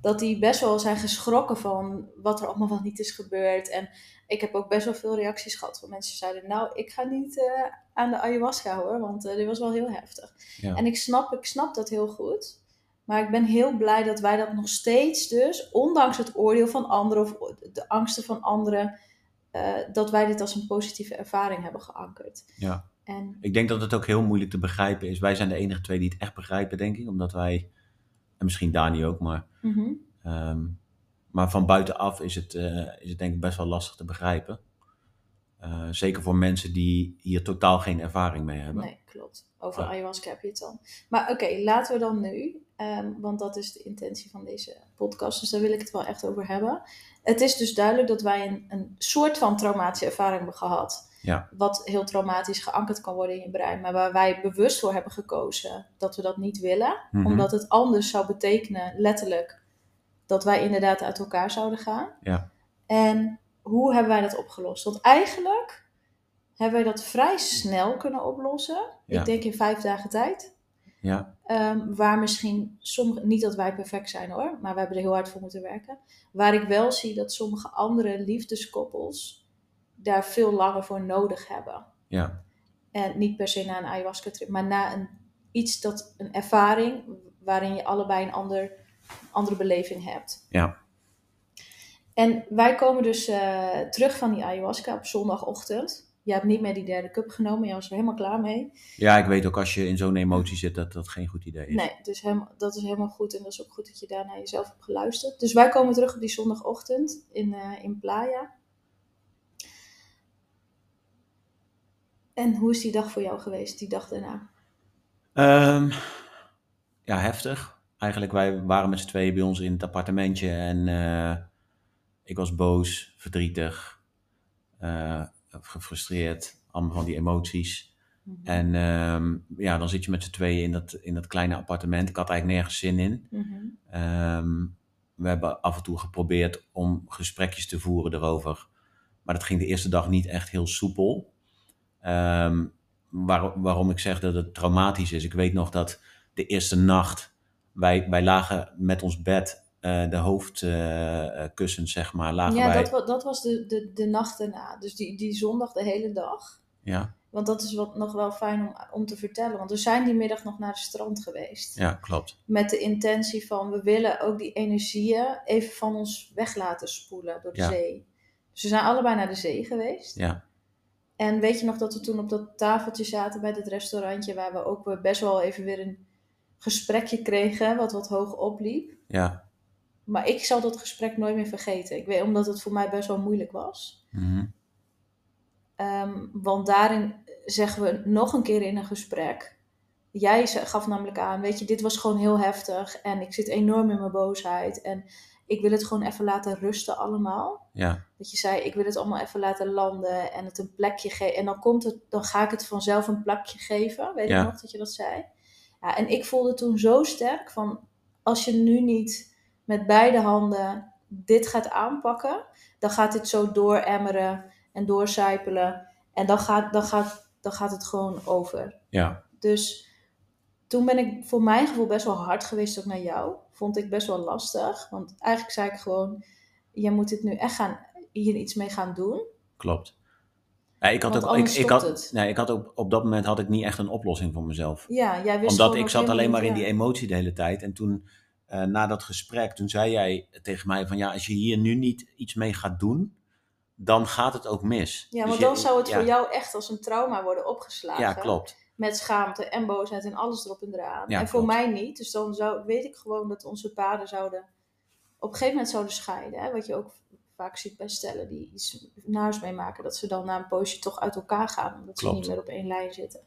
dat die best wel zijn geschrokken van wat er allemaal wel niet is gebeurd. En ik heb ook best wel veel reacties gehad van mensen die zeiden, nou, ik ga niet eh, aan de ayahuasca hoor, want uh, dit was wel heel heftig. Ja. En ik snap, ik snap dat heel goed. Maar ik ben heel blij dat wij dat nog steeds dus, ondanks het oordeel van anderen of de angsten van anderen, uh, dat wij dit als een positieve ervaring hebben geankerd. Ja. En... Ik denk dat het ook heel moeilijk te begrijpen is. Wij zijn de enige twee die het echt begrijpen, denk ik. Omdat wij, en misschien Dani ook, maar, mm um, maar van buitenaf is het, uh, is het denk ik best wel lastig te begrijpen. Uh, zeker voor mensen die hier totaal geen ervaring mee hebben. Nee, klopt. Over oh. ayahuasca heb je het dan. Maar oké, okay, laten we dan nu, um, want dat is de intentie van deze podcast, dus daar wil ik het wel echt over hebben. Het is dus duidelijk dat wij een, een soort van traumatische ervaring hebben gehad. Ja. Wat heel traumatisch geankerd kan worden in je brein. Maar waar wij bewust voor hebben gekozen dat we dat niet willen. Mm -hmm. Omdat het anders zou betekenen, letterlijk, dat wij inderdaad uit elkaar zouden gaan. Ja. En hoe hebben wij dat opgelost? Want eigenlijk hebben wij dat vrij snel kunnen oplossen. Ja. Ik denk in vijf dagen tijd. Ja. Um, waar misschien sommige, niet dat wij perfect zijn hoor, maar we hebben er heel hard voor moeten werken. Waar ik wel zie dat sommige andere liefdeskoppels daar veel langer voor nodig hebben. Ja. En niet per se na een ayahuasca trip, maar na een, iets dat, een ervaring waarin je allebei een ander, andere beleving hebt. Ja. En wij komen dus uh, terug van die ayahuasca op zondagochtend. Je hebt niet meer die derde cup genomen, jij was er helemaal klaar mee. Ja, ik weet ook als je in zo'n emotie zit dat dat geen goed idee is. Nee, dus helemaal, dat is helemaal goed en dat is ook goed dat je daar naar jezelf hebt geluisterd. Dus wij komen terug op die zondagochtend in, uh, in Playa. En hoe is die dag voor jou geweest, die dag daarna? Um, ja, heftig. Eigenlijk, wij waren met z'n tweeën bij ons in het appartementje en uh, ik was boos, verdrietig. Uh, gefrustreerd, allemaal van die emoties. Mhm. En um, ja, dan zit je met z'n tweeën in dat, in dat kleine appartement. Ik had eigenlijk nergens zin in. Mhm. um, we hebben af en toe geprobeerd om gesprekjes te voeren erover. Maar dat ging de eerste dag niet echt heel soepel. Um, waar, waarom ik zeg dat het traumatisch is. Ik weet nog dat de eerste nacht wij, wij lagen met ons bed de hoofdkussens, uh, zeg maar, lagen ja, dat, dat was de, de, de nacht erna. Dus die, die zondag de hele dag. Ja. Want dat is wat nog wel fijn om, om te vertellen. Want we zijn die middag nog naar het strand geweest. Ja, klopt. Met de intentie van, we willen ook die energieën even van ons weg laten spoelen door de ja. zee. Dus we zijn allebei naar de zee geweest. Ja. En weet je nog dat we toen op dat tafeltje zaten bij het restaurantje... waar we ook best wel even weer een gesprekje kregen, wat wat hoog opliep. Ja. Maar ik zal dat gesprek nooit meer vergeten. Ik weet, omdat het voor mij best wel moeilijk was. Mm-hmm. um, want daarin zeggen we nog een keer in een gesprek. Jij gaf namelijk aan, weet je, dit was gewoon heel heftig. En ik zit enorm in mijn boosheid. En ik wil het gewoon even laten rusten allemaal. Ja. Dat je zei, ik wil het allemaal even laten landen en het een plekje geven. En dan, komt het, dan ga ik het vanzelf een plekje geven. Weet je nog dat je dat zei? Ja, en ik voelde toen zo sterk van, als je nu niet met beide handen dit gaat aanpakken, dan gaat dit zo dooremmeren en doorcijpelen. En dan gaat, dan, gaat, dan gaat het gewoon over. Ja. Dus toen ben ik voor mijn gevoel best wel hard geweest ook naar jou. Vond ik best wel lastig. Want eigenlijk zei ik gewoon, je moet dit nu echt gaan, hier iets mee gaan doen. Klopt. Ja, ik had ook, ik, ik had, nee, ik had ook, op dat moment had ik niet echt een oplossing voor mezelf. Ja, jij wist Omdat ik zat alleen maar in die emotie de hele tijd. En toen uh, na dat gesprek, toen zei jij tegen mij van ja, als je hier nu niet iets mee gaat doen, dan gaat het ook mis. Ja, dus want dan zou het voor jou echt als een trauma worden opgeslagen. Ja, klopt. Met schaamte en boosheid en alles erop en eraan. Ja, en voor mij niet. Dus dan zou, weet ik gewoon dat onze paden zouden op een gegeven moment zouden scheiden. Hè? Wat je ook vaak ziet bij stellen die iets naars meemaken. Dat ze dan na een poosje toch uit elkaar gaan. Omdat Klopt. ze niet meer op één lijn zitten.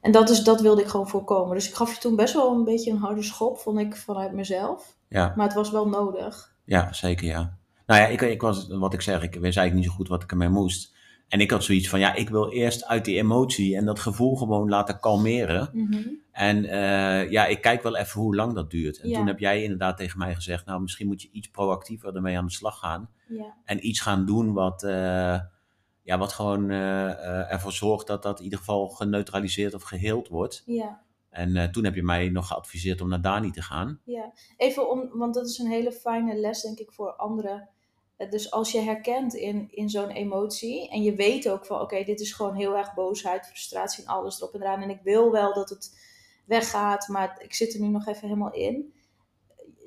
En dat, is, dat wilde ik gewoon voorkomen. Dus ik gaf je toen best wel een beetje een harde schop, vond ik, vanuit mezelf. Ja. Maar het was wel nodig. Ja, zeker ja. Nou ja, ik, ik was, wat ik zeg, ik wist eigenlijk niet zo goed wat ik ermee moest. En ik had zoiets van, ja, ik wil eerst uit die emotie en dat gevoel gewoon laten kalmeren. Mm -hmm. En uh, ja, ik kijk wel even hoe lang dat duurt. En ja. toen heb jij inderdaad tegen mij gezegd, nou, misschien moet je iets proactiever ermee aan de slag gaan. Ja. En iets gaan doen wat, uh, ja, wat gewoon ervoor zorgt dat dat in ieder geval geneutraliseerd of geheeld wordt. Ja. En toen heb je mij nog geadviseerd om naar Dani te gaan. Ja, even om, want dat is een hele fijne les, denk ik, voor anderen. Dus als je herkent in, in zo'n emotie en je weet ook van oké, dit is gewoon heel erg boosheid, frustratie en alles erop en eraan. En ik wil wel dat het weggaat, maar ik zit er nu nog even helemaal in.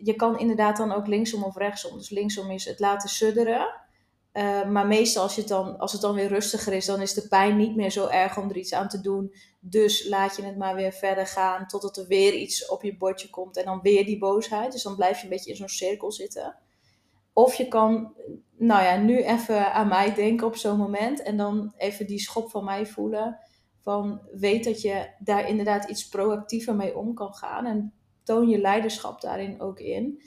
Je kan inderdaad dan ook linksom of rechtsom. Dus linksom is het laten sudderen. Uh, maar meestal als, je het dan, als het dan weer rustiger is, dan is de pijn niet meer zo erg om er iets aan te doen. Dus laat je het maar weer verder gaan totdat er weer iets op je bordje komt en dan weer die boosheid. Dus dan blijf je een beetje in zo'n cirkel zitten. Of je kan, nou ja, nu even aan mij denken op zo'n moment en dan even die schop van mij voelen. Van weet dat je daar inderdaad iets proactiever mee om kan gaan en toon je leiderschap daarin ook in.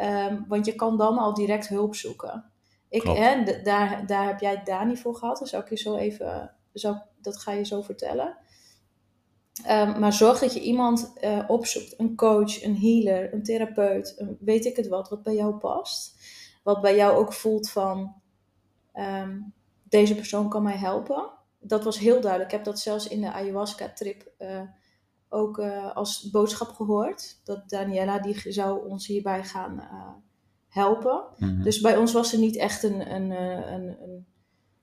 Um, want je kan dan al direct hulp zoeken. Ik, hè, daar, daar heb jij Dani voor gehad. Zou ik je zo even, zou, dat ga je zo vertellen. Um, maar zorg dat je iemand uh, opzoekt. Een coach, een healer, een therapeut, een, weet ik het wat, wat bij jou past wat bij jou ook voelt van ehm, deze persoon kan mij helpen. Dat was heel duidelijk. Ik heb dat zelfs in de ayahuasca-trip uh, ook uh, als boodschap gehoord. Dat Daniela die zou ons hierbij gaan helpen. Mm -hmm. Dus bij ons was er niet echt een, een, een, een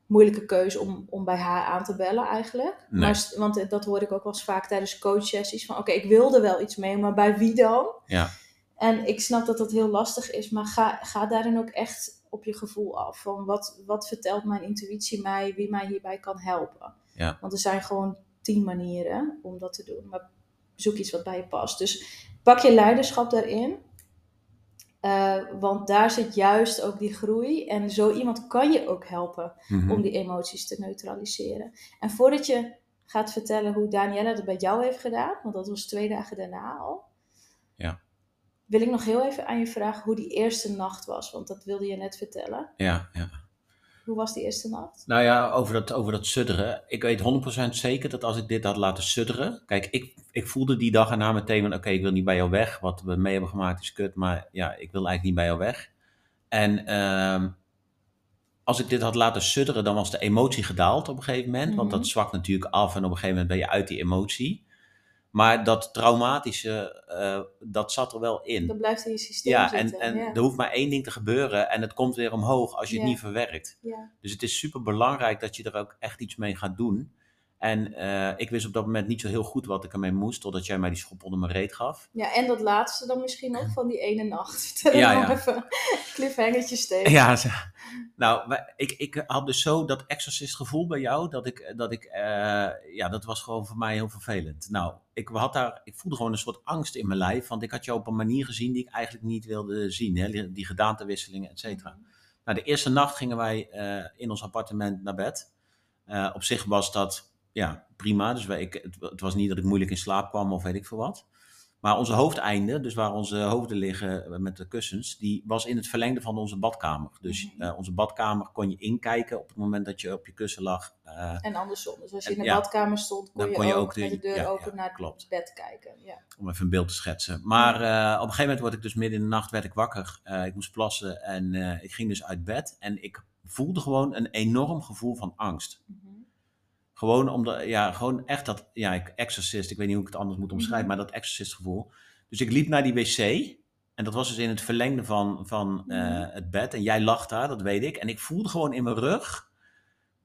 moeilijke keuze om, om bij haar aan te bellen eigenlijk. Nee. Maar, want dat hoor ik ook wel eens vaak tijdens coachsessies. Van oké, okay, ik wilde wel iets mee, maar bij wie dan? Ja. En ik snap dat dat heel lastig is, maar ga, ga daarin ook echt op je gevoel af. Van wat, wat vertelt mijn intuïtie mij, wie mij hierbij kan helpen. Ja. Want er zijn gewoon tien manieren om dat te doen. Maar zoek iets wat bij je past. Dus pak je leiderschap daarin. Uh, want daar zit juist ook die groei. En zo iemand kan je ook helpen Mhm. om die emoties te neutraliseren. En voordat je gaat vertellen hoe Daniela dat bij jou heeft gedaan, want dat was twee dagen daarna al. Ja. Wil ik nog heel even aan je vragen hoe die eerste nacht was, want dat wilde je net vertellen. Ja, ja. Hoe was die eerste nacht? Nou ja, over dat, over dat sudderen. Ik weet 100% zeker dat als ik dit had laten sudderen. Kijk, ik, ik voelde die dag erna meteen van: oké, ik wil niet bij jou weg. Wat we mee hebben gemaakt is kut, maar ja, ik wil eigenlijk niet bij jou weg. En ehm, als ik dit had laten sudderen, dan was de emotie gedaald op een gegeven moment. Want Mhm. dat zwakt natuurlijk af en op een gegeven moment ben je uit die emotie. Maar dat traumatische, eh, dat zat er wel in. Dat blijft in je systeem Ja, en, zitten. en ja. er hoeft maar één ding te gebeuren en het komt weer omhoog als je het niet verwerkt. Ja. Dus het is super belangrijk dat je er ook echt iets mee gaat doen. En eh, ik wist op dat moment niet zo heel goed wat ik ermee moest, totdat jij mij die schop onder mijn reet gaf. ja, en dat laatste dan misschien nog van die ene nacht. Vertel Ja, nog ja. even cliffhangertje steeds. Ja, nou, ik, ik had dus zo dat exorcist gevoel bij jou, dat ik, dat ik, eh, ja, dat was gewoon voor mij heel vervelend. Nou, ik had daar, ik voelde gewoon een soort angst in mijn lijf, want ik had jou op een manier gezien die ik eigenlijk niet wilde zien, hè, die, gedaantewisselingen, et cetera. Nou, de eerste nacht gingen wij eh, in ons appartement naar bed. Op zich was dat ja, prima. Dus wij, ik, het, het was niet dat ik moeilijk in slaap kwam of weet ik veel wat. Maar onze hoofdeinde, dus waar onze hoofden liggen eh, met de kussens, die was in het verlengde van onze badkamer. Dus Mhm. eh, onze badkamer kon je inkijken op het moment dat je op je kussen lag. Eh, En andersom. Dus als je En- in de ja. badkamer stond, kon, je, kon je ook, ook de- met de deur ja, open ja, naar het bed kijken. Ja. om even een beeld te schetsen. Maar op een gegeven moment word ik dus midden in de nacht werd ik wakker. Ik moest plassen en ik ging dus uit bed. En ik voelde gewoon een enorm gevoel van angst. Mhm. Gewoon omdat, ja, gewoon echt dat, ja, ik, exorcist, ik weet niet hoe ik het anders moet omschrijven, Mhm. maar dat exorcist gevoel. Dus ik liep naar die wc en dat was dus in het verlengde van, van eh, Mhm. het bed. En jij lag daar, dat weet ik. En ik voelde gewoon in mijn rug,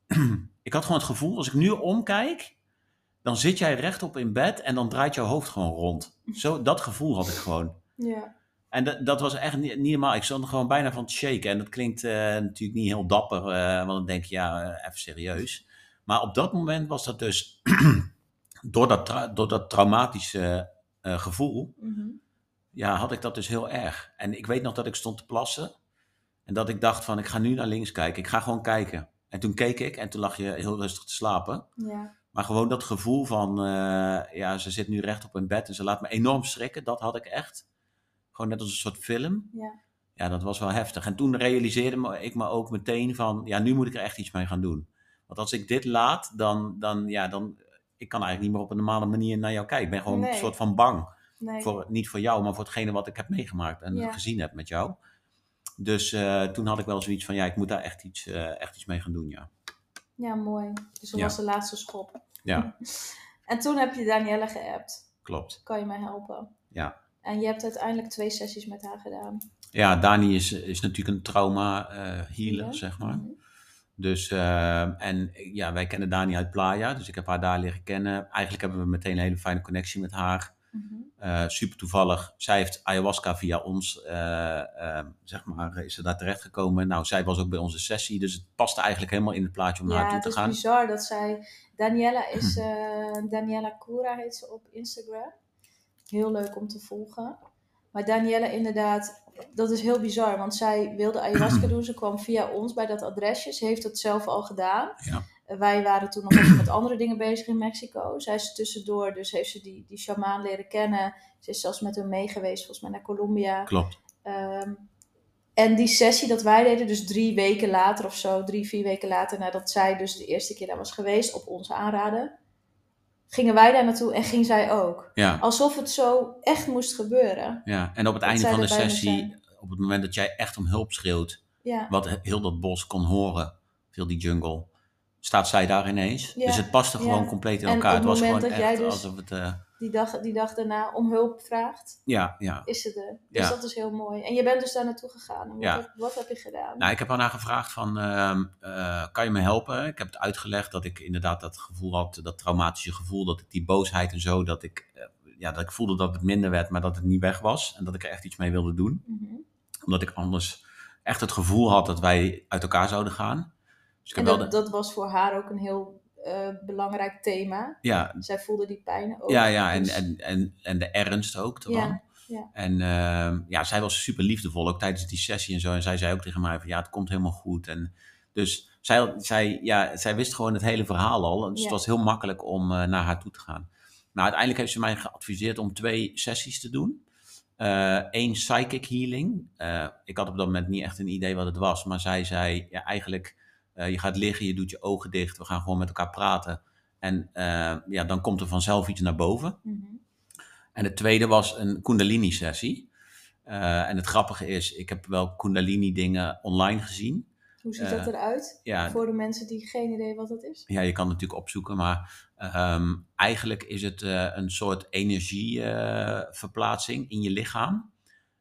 ik had gewoon het gevoel, als ik nu omkijk, dan zit jij rechtop in bed en dan draait jouw hoofd gewoon rond. Zo, dat gevoel had ik gewoon. Ja. En dat, dat was echt niet, niet normaal. Ik stond er gewoon bijna van te shaken. En dat klinkt eh, natuurlijk niet heel dapper, eh, want dan denk je, ja, eh, even serieus. Maar op dat moment was dat dus, door, dat tra- door dat traumatische eh, gevoel, Mhm. ja, had ik dat dus heel erg. En ik weet nog dat ik stond te plassen. En dat ik dacht van, ik ga nu naar links kijken. Ik ga gewoon kijken. En toen keek ik en toen lag je heel rustig te slapen. ja. Maar gewoon dat gevoel van, eh, ja, ze zit nu recht op in bed en ze laat me enorm schrikken. Dat had ik echt. Gewoon net als een soort film. Ja. Ja, dat was wel heftig. En toen realiseerde ik me ook meteen van, ja, nu moet ik er echt iets mee gaan doen. Want als ik dit laat, dan, dan, ja, dan, ik kan eigenlijk niet meer op een normale manier naar jou kijken. Ik ben gewoon Nee. een soort van bang. Nee. Voor, niet voor jou, maar voor hetgene wat ik heb meegemaakt en Ja. gezien heb met jou. Dus eh, toen had ik wel zoiets van, ja, ik moet daar echt iets, eh, echt iets mee gaan doen, ja. Ja, mooi. Dus dat Ja. was de laatste schop. Ja, En toen heb je Danielle geappt. klopt. Kan je mij helpen? Ja. En je hebt uiteindelijk twee sessies met haar gedaan. Ja, Dani is, is natuurlijk een trauma eh, healer, Ja. zeg maar. Mhm. Dus, eh, en ja, wij kennen Dani uit Playa, dus ik heb haar daar leren kennen. Eigenlijk hebben we meteen een hele fijne connectie met haar. Mhm. Eh, super toevallig. Zij heeft ayahuasca via ons, eh, eh, zeg maar, is ze daar terechtgekomen. Nou, zij was ook bij onze sessie, dus het paste eigenlijk helemaal in het plaatje om naar Ja, het toe is te gaan. bizar dat zij... Daniela is... eh Daniela Koura heet ze op Instagram. Heel leuk om te volgen. Maar Daniela inderdaad... Dat is heel bizar, want zij wilde ayahuasca doen. Ze kwam via ons bij dat adresje. Ze heeft het zelf al gedaan. Ja. Eh, wij waren toen nog even met andere dingen bezig in Mexico. Zij is tussendoor, dus heeft ze die, die shamaan leren kennen. Ze is zelfs met hem mee geweest, volgens mij naar Colombia. Klopt. Ehm, en die sessie dat wij deden, dus drie weken later of zo, drie, vier weken later nadat zij dus de eerste keer daar was geweest, op ons aanraden, gingen wij daar naartoe en ging zij ook. Ja, Alsof het zo echt moest gebeuren. ja. En op het einde van de sessie, op het moment dat jij echt om hulp schreeuwt, Ja, wat heel dat bos kon horen, heel die jungle, staat zij daar ineens. Ja, Dus het paste gewoon compleet in En elkaar. op Het het was moment gewoon dat echt jij dus- alsof het... eh, die dag, die dag daarna om hulp vraagt, ja, ja. is ze er. Dus dat is heel mooi. En je bent dus daar naartoe gegaan. Wat, Ja. heb, wat heb je gedaan? Nou, ik heb haar gevraagd van, ehm, eh, kan je me helpen? Ik heb het uitgelegd dat ik inderdaad dat gevoel had, dat traumatische gevoel, dat ik die boosheid en zo, dat ik, eh, ja, dat ik voelde dat het minder werd, maar dat het niet weg was. En dat ik er echt iets mee wilde doen. Mhm. Omdat ik anders echt het gevoel had dat wij uit elkaar zouden gaan. Dus En dat, de, dat was voor haar ook een heel eh, belangrijk thema. ja, Zij voelde die pijn ook. ja, ja en, dus- en, en, en de ernst ook ervan. Ja, ja. En ehm, ja, zij was super liefdevol, ook tijdens die sessie en zo. En zij zei ook tegen mij van, ja, het komt helemaal goed. En dus zij, zij, ja, zij wist gewoon het hele verhaal al. Dus Ja. het was heel makkelijk om eh, naar haar toe te gaan. Nou, uiteindelijk heeft ze mij geadviseerd om twee sessies te doen. Eén psychic healing. Eh, ik had op dat moment niet echt een idee wat het was. Maar zij zei, ja, eigenlijk, eh, je gaat liggen, je doet je ogen dicht. We gaan gewoon met elkaar praten. En eh, ja, dan komt er vanzelf iets naar boven. Mhm. En het tweede was een Kundalini-sessie. Eh, en het grappige is, ik heb wel Kundalini-dingen online gezien. Hoe ziet dat eruit? Ja, Voor de mensen die geen idee wat dat is. ja, je kan het natuurlijk opzoeken, maar ehm, eigenlijk is het een soort energieverplaatsing in je lichaam.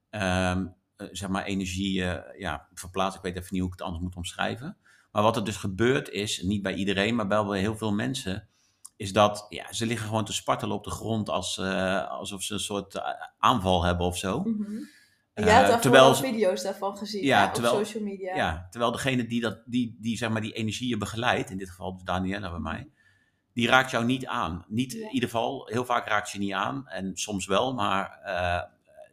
Ehm, eh, zeg maar energie, ja, verplaatsen. Ik weet even niet hoe ik het anders moet omschrijven. Maar wat er dus gebeurt is, niet bij iedereen, maar wel bij heel veel mensen, is dat ja, ze liggen gewoon te spartelen op de grond als, eh, alsof ze een soort eh, aanval hebben of zo. Daarvoor terwijl al ze- video's daarvan gezien Ja, ja, terwijl- op social media. Ja, terwijl degene die, dat, die, die, zeg maar, die energieën begeleidt, in dit geval dus Daniela bij mij, die raakt jou niet aan. Niet Ja. in ieder geval, heel vaak raakt ze je niet aan en soms wel, maar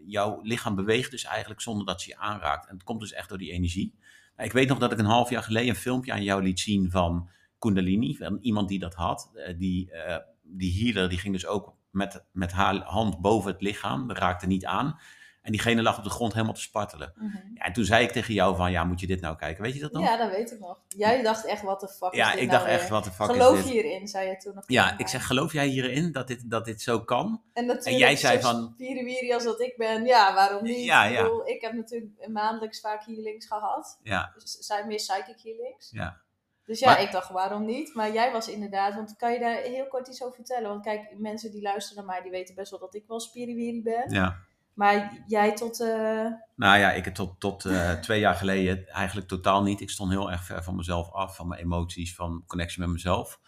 jouw lichaam beweegt dus eigenlijk zonder dat ze je aanraakt. En het komt dus echt door die energie. Ik weet nog dat ik een half jaar geleden een filmpje aan jou liet zien van Kundalini, van iemand die dat had. Eh, die, eh, die healer die ging dus ook met, met haar hand boven het lichaam, raakte niet aan. En diegene lag op de grond helemaal te spartelen. Mhm. Ja, en toen zei ik tegen jou van, ja, moet je dit nou kijken? Weet je dat nog? Ja, dat weet ik nog. Jij dacht echt, wat de fuck is Ja, ik nou dacht echt, weer? wat de fuck Geloof is je dit? hierin, zei je toen nog. Ja, ik mij. zeg, geloof jij hierin dat dit, dat dit zo kan? En, jij zei van- spiriwiri als dat ik ben, ja, waarom niet? Ja, ik, ja. bedoel, ik heb natuurlijk maandelijks vaak healings gehad. Ja, Dus zijn meer psychic healings. ja. Dus ja, Maar- ik dacht, waarom niet? Maar jij was inderdaad, want kan je daar heel kort iets over vertellen? Want kijk, mensen die luisteren naar mij, die weten best wel dat ik wel spiriwiri ben. ja. Maar jij tot... eh, Nou ja, ik tot, tot eh, twee jaar geleden eigenlijk totaal niet. Ik stond heel erg ver van mezelf af, van mijn emoties, van connectie met mezelf.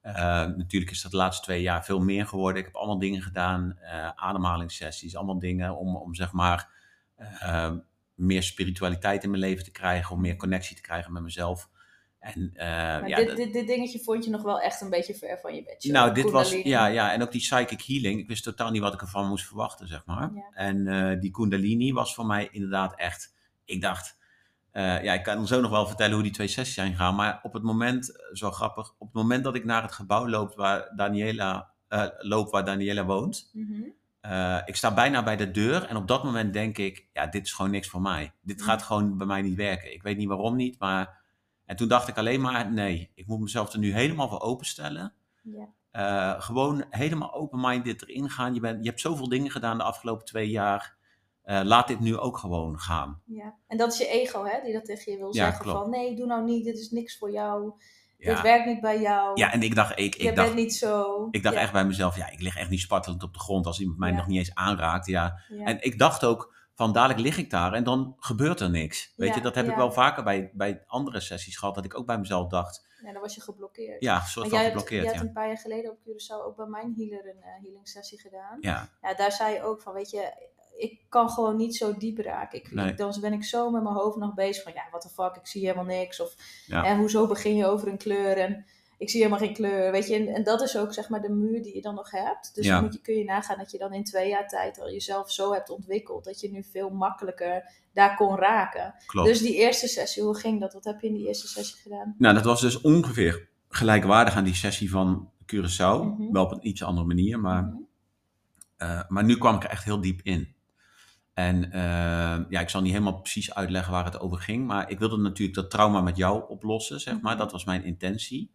Eh, natuurlijk is dat de laatste twee jaar veel meer geworden. Ik heb allemaal dingen gedaan, ademhalingssessies, allemaal dingen om, om zeg maar meer spiritualiteit in mijn leven te krijgen, om meer connectie te krijgen met mezelf. En, maar ja, dit, dat- dit, dit dingetje vond je nog wel echt een beetje ver van je bedje. Nou, dit was, ja, ja, en ook die psychic healing. Ik wist totaal niet wat ik ervan moest verwachten, zeg maar. Ja. En eh, die kundalini was voor mij inderdaad echt, ik dacht, eh, ja, ik kan zo nog wel vertellen hoe die twee sessies zijn gegaan. Maar op het moment, zo grappig, op het moment dat ik naar het gebouw loop waar Daniela, loop waar Daniela woont. Mhm. ik sta bijna bij de deur en op dat moment denk ik, ja, dit is gewoon niks voor mij. Dit Ja. gaat gewoon bij mij niet werken. Ik weet niet waarom niet, maar... En toen dacht ik alleen maar, nee, ik moet mezelf er nu helemaal voor openstellen. Ja. Eh, gewoon helemaal open-minded erin gaan. Je, bent, je hebt zoveel dingen gedaan de afgelopen twee jaar. Eh, laat dit nu ook gewoon gaan. Ja, en dat is je ego, hè, die dat tegen je wil Ja, zeggen klopt. van nee, doe nou niet, dit is niks voor jou. Dit werkt niet bij jou. Ja, en ik dacht, ik, ik je dacht, bent niet zo. ik dacht Ja. echt bij mezelf, ja, ik lig echt niet spartelend op de grond als iemand mij Ja. nog niet eens aanraakt. Ja. Ja. En ik dacht ook, van dadelijk lig ik daar en dan gebeurt er niks. Weet Ja, je, dat heb ik wel vaker bij, bij andere sessies gehad, dat ik ook bij mezelf dacht, Ja, dan was je geblokkeerd. ja, soort van jij hebt, geblokkeerd. jij hebt Ja. een paar jaar geleden op Curaçao ook bij mijn healer een eh, healing sessie gedaan. Ja, Ja, daar zei je ook van, weet je, ik kan gewoon niet zo diep raken. Ik, Nee. ik- dan ben ik zo met mijn hoofd nog bezig van, ja, what the fuck, ik zie helemaal niks. Of, en hoezo begin je over een kleur en ik zie helemaal geen kleur, weet je. En, en dat is ook, zeg maar, de muur die je dan nog hebt. Dus Ja. dan moet je, kun je nagaan dat je dan in twee jaar tijd al jezelf zo hebt ontwikkeld, dat je nu veel makkelijker daar kon raken. klopt. Dus die eerste sessie, hoe ging dat? Wat heb je in die eerste sessie gedaan? Nou, dat was dus ongeveer gelijkwaardig aan die sessie van Curaçao. Mhm. Wel op een iets andere manier, maar, Mhm. eh, maar nu kwam ik er echt heel diep in. En eh, ja, ik zal niet helemaal precies uitleggen waar het over ging, maar ik wilde natuurlijk dat trauma met jou oplossen, zeg maar. Mhm. Dat was mijn intentie.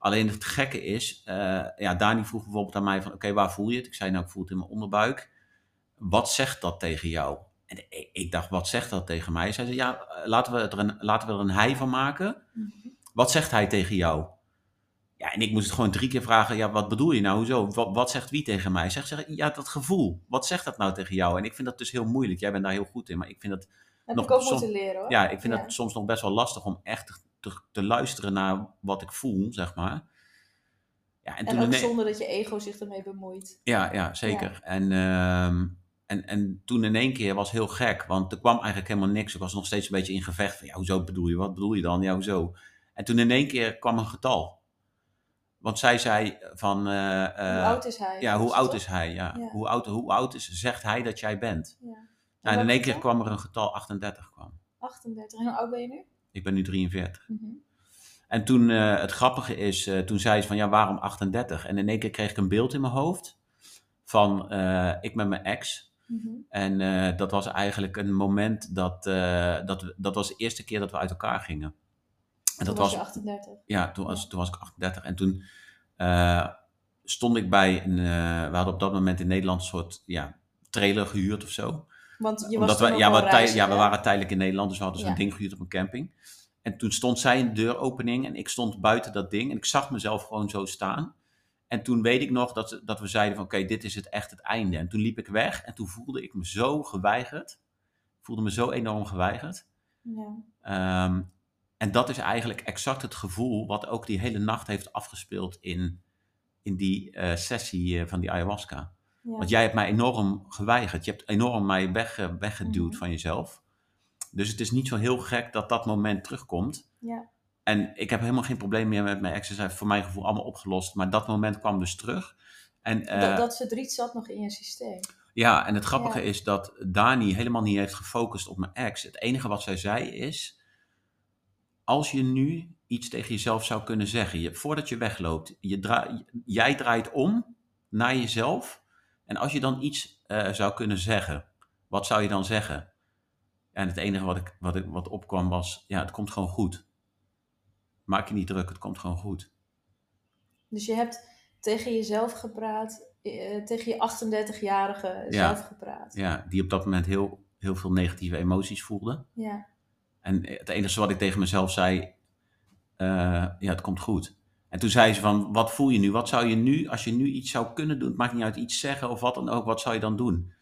Alleen het gekke is, eh, ja, Dani vroeg bijvoorbeeld aan mij van, oké, waar voel je het? Ik zei, nou, ik voel het in mijn onderbuik. Wat zegt dat tegen jou? En ik, dacht, wat zegt dat tegen mij? Zij zei, ja, laten we, het er een, laten we er een hij van maken. Mhm. Wat zegt hij tegen jou? Ja, en ik moest het gewoon drie keer vragen, ja, wat bedoel je nou? Hoezo? Wat, wat zegt wie tegen mij? Zeg, zeg, ja, dat gevoel. Wat zegt dat nou tegen jou? En ik vind dat dus heel moeilijk. Jij bent daar heel goed in, maar ik vind dat, Heb Nog ik ook moeten leren hoor. ja, ik vind Ja. dat soms nog best wel lastig om echt te, te luisteren naar wat ik voel, zeg maar. Ja, en En toen ook ine- zonder dat je ego zich ermee bemoeit. ja, ja, zeker. En, ehm, en, en toen in één keer was heel gek, want er kwam eigenlijk helemaal niks. Ik was nog steeds een beetje in gevecht van, ja, hoezo bedoel je? Wat bedoel je dan? Ja, hoezo? En toen in één keer kwam een getal. Want zij zei van... eh, eh, hoe oud is hij? Ja, hoe oud is hij? Ja. Ja. Hoe, oud, hoe oud is, zegt hij dat jij bent? Ja. Nou, en in één keer kwam er een getal 38 kwam. 38. En hoe oud ben je nu? Ik ben nu 43. Mhm. En toen, eh, het grappige is, eh, toen zei ze van ja, waarom 38? En in één keer kreeg ik een beeld in mijn hoofd van eh, ik met mijn ex. Mhm. En dat was eigenlijk een moment dat, dat, dat was de eerste keer dat we uit elkaar gingen. En Toen dat was je 38. ja, toen was, toen was ik 38. En toen stond ik bij een, we hadden op dat moment in Nederland een soort ja, trailer gehuurd of zo. Want je Omdat was we, ja, we, ja, we waren tijdelijk in Nederland, dus we hadden zo'n Ja. ding gehuurd op een camping. En toen stond zij in de deuropening en ik stond buiten dat ding en ik zag mezelf gewoon zo staan. En toen weet ik nog dat, dat we zeiden van oké, dit is het echt het einde. En toen liep ik weg en toen voelde ik me zo geweigerd. Ik voelde me zo enorm geweigerd. Ja. Ehm, en dat is eigenlijk exact het gevoel wat ook die hele nacht heeft afgespeeld in, in die eh, sessie eh, van die ayahuasca. Ja. Want jij hebt mij enorm geweigerd. Je hebt enorm mij weg, weggeduwd Mhm. van jezelf. Dus het is niet zo heel gek dat dat moment terugkomt. Ja. En ik heb helemaal geen probleem meer met mijn ex. Ze zijn voor mijn gevoel allemaal opgelost. Maar dat moment kwam dus terug. En, eh, dat, dat verdriet zat nog in je systeem. ja, en het grappige Ja. is dat Dani helemaal niet heeft gefocust op mijn ex. Het enige wat zij zei is... Als je nu iets tegen jezelf zou kunnen zeggen... Je, voordat je wegloopt, je dra- jij draait om naar jezelf... En als je dan iets eh, zou kunnen zeggen... Wat zou je dan zeggen? En het enige wat, ik, wat, ik, wat opkwam was... Ja, het komt gewoon goed. Maak je niet druk, het komt gewoon goed. Dus je hebt tegen jezelf gepraat, eh, tegen je 38-jarige Ja. zelf gepraat. Ja, die op dat moment heel, heel veel negatieve emoties voelde. Ja. En het enige wat ik tegen mezelf zei, eh, ja, het komt goed. En toen zei ze van, wat voel je nu? Wat zou je nu, als je nu iets zou kunnen doen, het maakt niet uit iets zeggen of wat dan ook, wat zou je dan doen?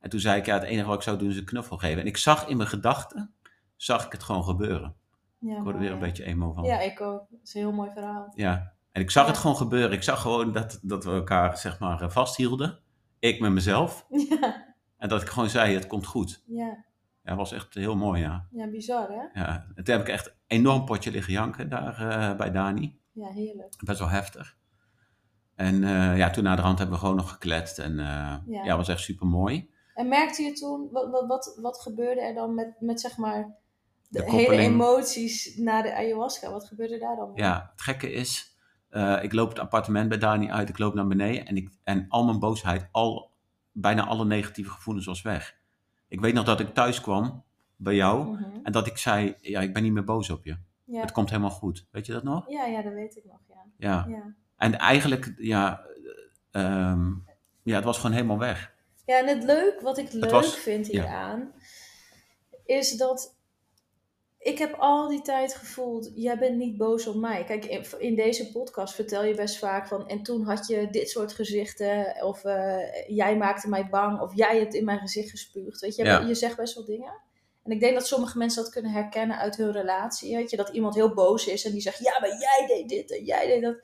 En toen zei ik, ja, het enige wat ik zou doen is een knuffel geven. En ik zag in mijn gedachten, zag ik het gewoon gebeuren. Ja, Ik word er weer een beetje emo van. Ja, ik ook. Dat is een heel mooi verhaal. Ja. En ik zag Ja. het gewoon gebeuren. Ik zag gewoon dat, dat we elkaar, zeg maar, eh, vasthielden. Ik met mezelf. Ja, En dat ik gewoon zei, het komt goed. ja. Ja, dat was echt heel mooi, ja. ja bizar hè? ja. En toen heb ik echt een enorm potje liggen janken daar eh, bij Dani. Ja, heerlijk. best wel heftig. En eh, ja, toen na de hand hebben we gewoon nog gekletst. En eh Ja. was echt super mooi. En merkte je toen, wat, wat, wat, wat gebeurde er dan met, met zeg maar de, De hele emoties na de ayahuasca? Wat gebeurde daar dan? mee? Ja, het gekke is, eh, ik loop het appartement bij Dani uit, ik loop naar beneden en, ik, en al mijn boosheid, al, bijna alle negatieve gevoelens was weg. Ik weet nog dat ik thuis kwam bij jou Mhm. en dat ik zei, ja, ik ben niet meer boos op je. Ja. Het komt helemaal goed. Weet je dat nog? ja, ja, dat weet ik nog, ja. Ja. ja. En eigenlijk, ja, eh, ehm, ja, het was gewoon helemaal weg. Ja, en het leuk, wat ik leuk was- vind hieraan, is dat ik heb al die tijd gevoeld, jij bent niet boos op mij. Kijk, in, deze podcast vertel je best vaak van, en toen had je dit soort gezichten, of eh, jij maakte mij bang, of jij hebt in mijn gezicht gespuugd. Weet je, je zegt best wel dingen. En ik denk dat sommige mensen dat kunnen herkennen uit hun relatie. Weet je, dat iemand heel boos is en die zegt, ja, maar jij deed dit en jij deed dat.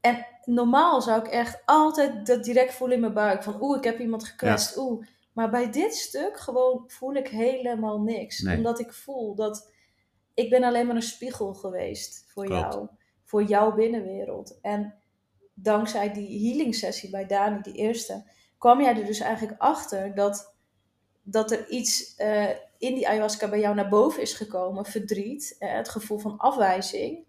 En normaal zou ik echt altijd dat direct voelen in mijn buik. Van oeh, ik heb iemand gekwetst. Oeh. Maar bij dit stuk gewoon voel ik helemaal niks. Omdat ik voel dat ik ben alleen maar een spiegel geweest voor jou. Voor jouw binnenwereld. En dankzij die healing sessie bij Dani, die eerste, kwam jij er dus eigenlijk achter dat, dat er iets uh, in die ayahuasca bij jou naar boven is gekomen. Verdriet, uh, het gevoel van afwijzing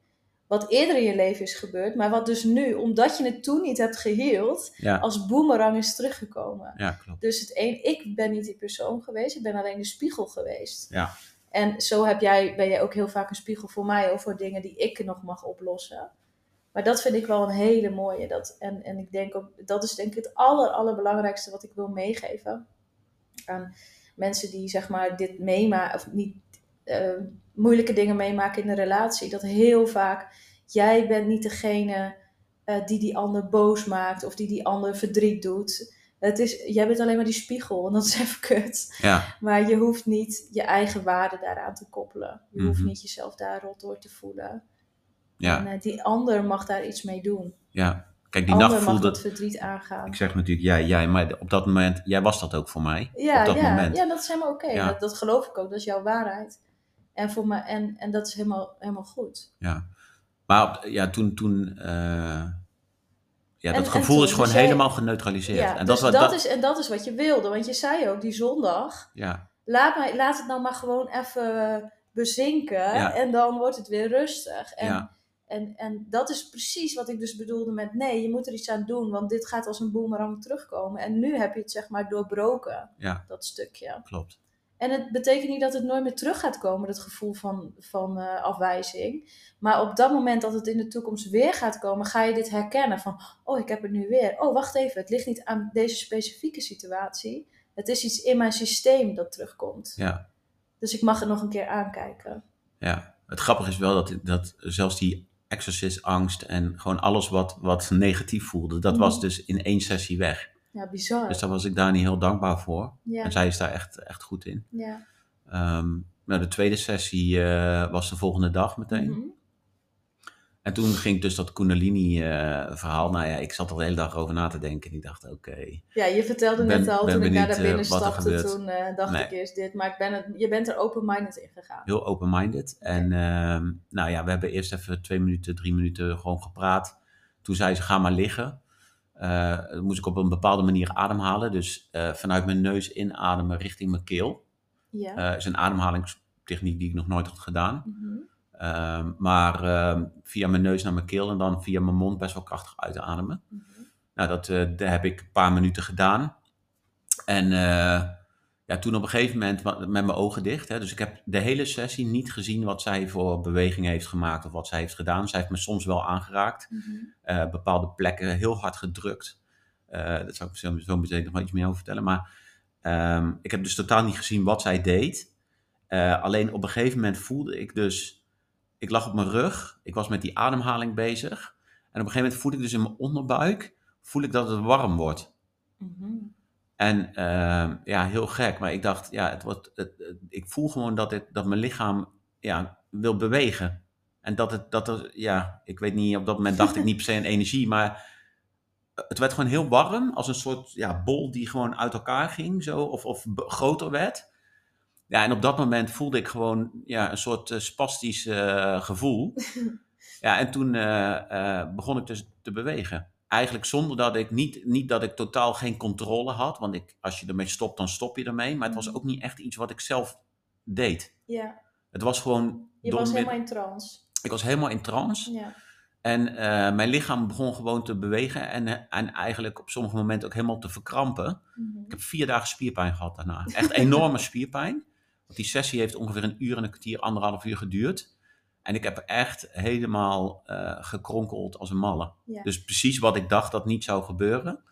wat eerder in je leven is gebeurd, maar wat dus nu, omdat je het toen niet hebt geheeld, als boemerang is teruggekomen. Ja, klopt. Dus het een, ik ben niet die persoon geweest, ik ben alleen de spiegel geweest. Ja. En zo heb jij, ben jij ook heel vaak een spiegel voor mij of voor dingen die ik nog mag oplossen. Maar dat vind ik wel een hele mooie. Dat, en, en ik denk ook, dat is denk ik het aller, allerbelangrijkste wat ik wil meegeven aan mensen die zeg maar dit meemaken, of niet uh, moeilijke dingen meemaken in een relatie. Dat heel vaak jij bent niet degene uh, die die ander boos maakt of die die ander verdriet doet. Het is, jij bent alleen maar die spiegel en dat is even kut. Ja. Maar je hoeft niet je eigen waarde daaraan te koppelen. Je hoeft mhm. niet jezelf daar rot door te voelen. Ja. En uh, die ander mag daar iets mee doen. Ja. Kijk, die nacht voelde... het verdriet aangaan. Ik zeg natuurlijk jij, jij, maar op dat moment, jij was dat ook voor mij. Ja, op dat ja, moment. ja dat is helemaal oké. Dat, dat geloof ik ook, dat is jouw waarheid. En, voor me, en, en dat is helemaal, helemaal goed. Ja, maar ja, toen, toen uh, ja, dat gevoel is gewoon helemaal geneutraliseerd. Ja, en, dus dat, dat, is, en dat is wat je wilde. Want je zei ook die zondag, ja. laat, mij, laat het nou maar gewoon even bezinken. En dan wordt het weer rustig. En, ja. En, en dat is precies wat ik dus bedoelde met nee, je moet er iets aan doen. Want dit gaat als een boemerang terugkomen. En nu heb je het zeg maar doorbroken, ja. dat stukje. Klopt. En het betekent niet dat het nooit meer terug gaat komen, dat gevoel van, van uh, afwijzing. Maar op dat moment dat het in de toekomst weer gaat komen, ga je dit herkennen van, oh, ik heb het nu weer. Oh, wacht even, het ligt niet aan deze specifieke situatie. Het is iets in mijn systeem dat terugkomt. Ja. Dus ik mag het nog een keer aankijken. Ja, het grappige is wel dat, dat zelfs die exorcist angst en gewoon alles wat, wat negatief voelde, dat was mhm. dus in één sessie weg. Ja, bizar. Dus daar was ik daar niet heel dankbaar voor. En zij is daar echt, echt goed in. Ja. Um, nou, de tweede sessie uh, was de volgende dag meteen. Mm -hmm. En toen ging dus dat Kundalini-verhaal. Uh, nou ja, ik zat er de hele dag over na te denken. En ik dacht, oké. Okay, ja, je vertelde net al, toen ik naar daar binnen stapte, toen uh, dacht nee. ik eerst dit. Maar ik ben het, je bent er open-minded in gegaan. Heel open-minded. Okay. En uh, nou ja, we hebben eerst even twee minuten, drie minuten gewoon gepraat. Toen zei ze, ga maar liggen. Dan moest ik op een bepaalde manier ademhalen. Dus vanuit mijn neus inademen richting mijn keel. Ja. Is een ademhalingstechniek die ik nog nooit had gedaan. Mm -hmm. Maar ehm, via mijn neus naar mijn keel en dan via mijn mond best wel krachtig uitademen. Mm -hmm. Nou, dat, dat, heb ik een paar minuten gedaan. En ja, toen op een gegeven moment met mijn ogen dicht. Hè, dus ik heb de hele sessie niet gezien wat zij voor beweging heeft gemaakt of wat zij heeft gedaan. Zij heeft me soms wel aangeraakt. Mm -hmm. uh, bepaalde plekken heel hard gedrukt. Uh, dat zou ik zo, zo meteen nog wel iets meer over vertellen. Maar um, ik heb dus totaal niet gezien wat zij deed. Uh, alleen op een gegeven moment voelde ik dus... Ik lag op mijn rug. Ik was met die ademhaling bezig. En op een gegeven moment voel ik dus in mijn onderbuik... voel ik dat het warm wordt. Mm -hmm. En uh, ja, heel gek. Maar ik dacht, ja, het wordt, het, het, ik voel gewoon dat, het, dat mijn lichaam ja, wil bewegen. En dat het, dat er, ja, ik weet niet, op dat moment dacht ik niet per se aan energie, maar het werd gewoon heel warm, als een soort ja, bol die gewoon uit elkaar ging, zo, of, of groter werd. Ja, en op dat moment voelde ik gewoon ja, een soort uh, spastisch uh, gevoel. ja, en toen uh, begon ik dus te bewegen eigenlijk zonder dat ik niet, niet dat ik totaal geen controle had. Want ik, als je ermee stopt, dan stop je ermee. Maar het was ook niet echt iets wat ik zelf deed. Ja. Het was gewoon. Je was helemaal in trance. Ik was helemaal in trance. Ja. En uh, mijn lichaam begon gewoon te bewegen. En, en eigenlijk op sommige momenten ook helemaal te verkrampen. Mm -hmm. Ik heb vier dagen spierpijn gehad daarna. Echt enorme spierpijn. Die sessie heeft ongeveer een uur en een kwartier, anderhalf uur geduurd. En ik heb echt helemaal uh, gekronkeld als een malle. Ja. Dus precies wat ik dacht dat niet zou gebeuren,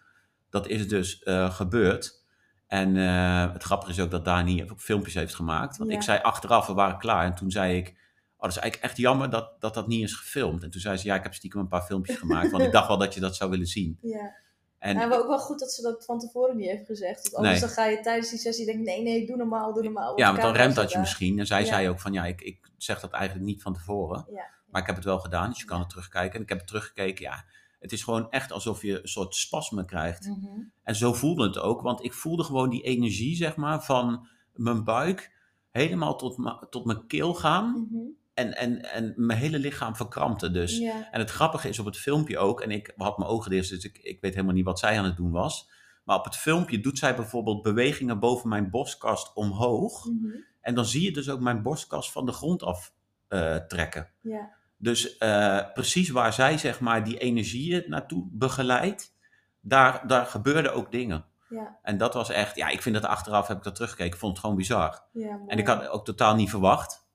dat is dus uh, gebeurd. En eh, het grappige is ook dat Dani ook filmpjes heeft gemaakt. Want Ja. ik zei achteraf, we waren klaar. En toen zei ik, oh, dat is eigenlijk echt jammer dat, dat dat niet is gefilmd. En toen zei ze, ja, ik heb stiekem een paar filmpjes gemaakt. Want ik dacht wel dat je dat zou willen zien. Ja. En En maar ook wel goed dat ze dat van tevoren niet heeft gezegd. Want anders Nee. dan ga je tijdens die sessie denken, nee, nee, doe normaal, doe normaal. ja, want dan remt dat je daar. misschien. En zij Ja. zei ook van, ja, ik, ik zeg dat eigenlijk niet van tevoren. Ja. Maar ik heb het wel gedaan, dus je kan het terugkijken. En ik heb het teruggekeken, ja. Het is gewoon echt alsof je een soort spasme krijgt. Mhm. En zo voelde het ook, want ik voelde gewoon die energie, zeg maar, van mijn buik helemaal tot, tot mijn keel gaan. Mhm. En, en, en mijn hele lichaam verkrampte dus. Ja. En het grappige is op het filmpje ook, en ik had mijn ogen dicht, dus ik, ik weet helemaal niet wat zij aan het doen was. Maar op het filmpje doet zij bijvoorbeeld bewegingen boven mijn borstkast omhoog. Mhm. En dan zie je dus ook mijn borstkast van de grond af eh, trekken. Ja. Dus eh, precies waar zij zeg maar die energieën naartoe begeleidt, daar, daar gebeurden ook dingen. Ja. En dat was echt, ja, ik vind dat achteraf heb ik dat teruggekeken, ik vond het gewoon bizar. Ja. En ik had ook totaal niet verwacht.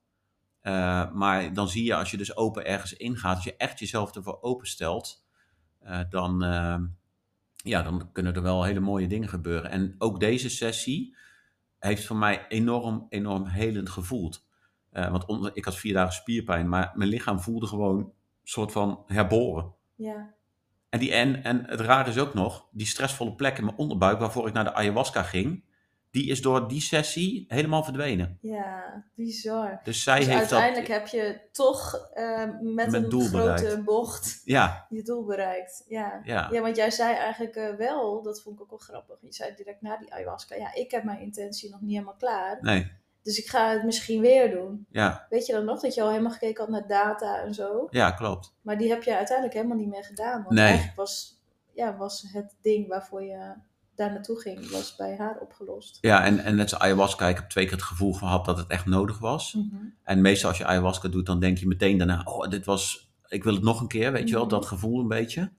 Eh, maar dan zie je als je dus open ergens ingaat, als je echt jezelf ervoor openstelt, eh, dan, eh, ja, dan kunnen er wel hele mooie dingen gebeuren. En ook deze sessie heeft voor mij enorm, enorm helend gevoeld. Eh, want onder- ik had vier dagen spierpijn, maar mijn lichaam voelde gewoon een soort van herboren. Ja. En, die, en, en het rare is ook nog, die stressvolle plek in mijn onderbuik waarvoor ik naar de ayahuasca ging, die is door die sessie helemaal verdwenen. ja, bizar. Dus zij dus heeft uiteindelijk dat. heb je toch eh, met een grote bereikt. bocht Ja, je doel bereikt. Ja. ja, ja, want jij zei eigenlijk eh, wel, dat vond ik ook wel grappig. Je zei direct na die ayahuasca, ja, ik heb mijn intentie nog niet helemaal klaar. nee, Dus ik ga het misschien weer doen. ja, Weet je dan nog dat je al helemaal gekeken had naar data en zo? ja, klopt. Maar die heb je uiteindelijk helemaal niet meer gedaan. Want Nee. eigenlijk was, ja, was het ding waarvoor je daar naartoe ging, was bij haar opgelost. Ja, en, en net als ayahuasca, ik heb twee keer het gevoel gehad dat het echt nodig was. Mhm. En meestal als je ayahuasca doet, dan denk je meteen daarna, oh, dit was, ik wil het nog een keer, weet je wel, Mhm. dat gevoel een beetje.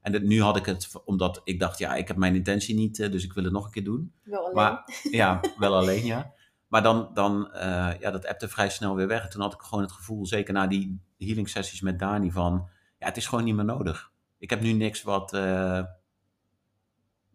En dit, nu had ik het, omdat ik dacht, ja, ik heb mijn intentie niet, eh, dus ik wil het nog een keer doen. Wel alleen. Maar ja, wel alleen, ja. Maar dan, dan eh, ja, dat appte vrij snel weer weg. En toen had ik gewoon het gevoel, zeker na die healing sessies met Dani, van, ja, het is gewoon niet meer nodig. Ik heb nu niks wat, eh,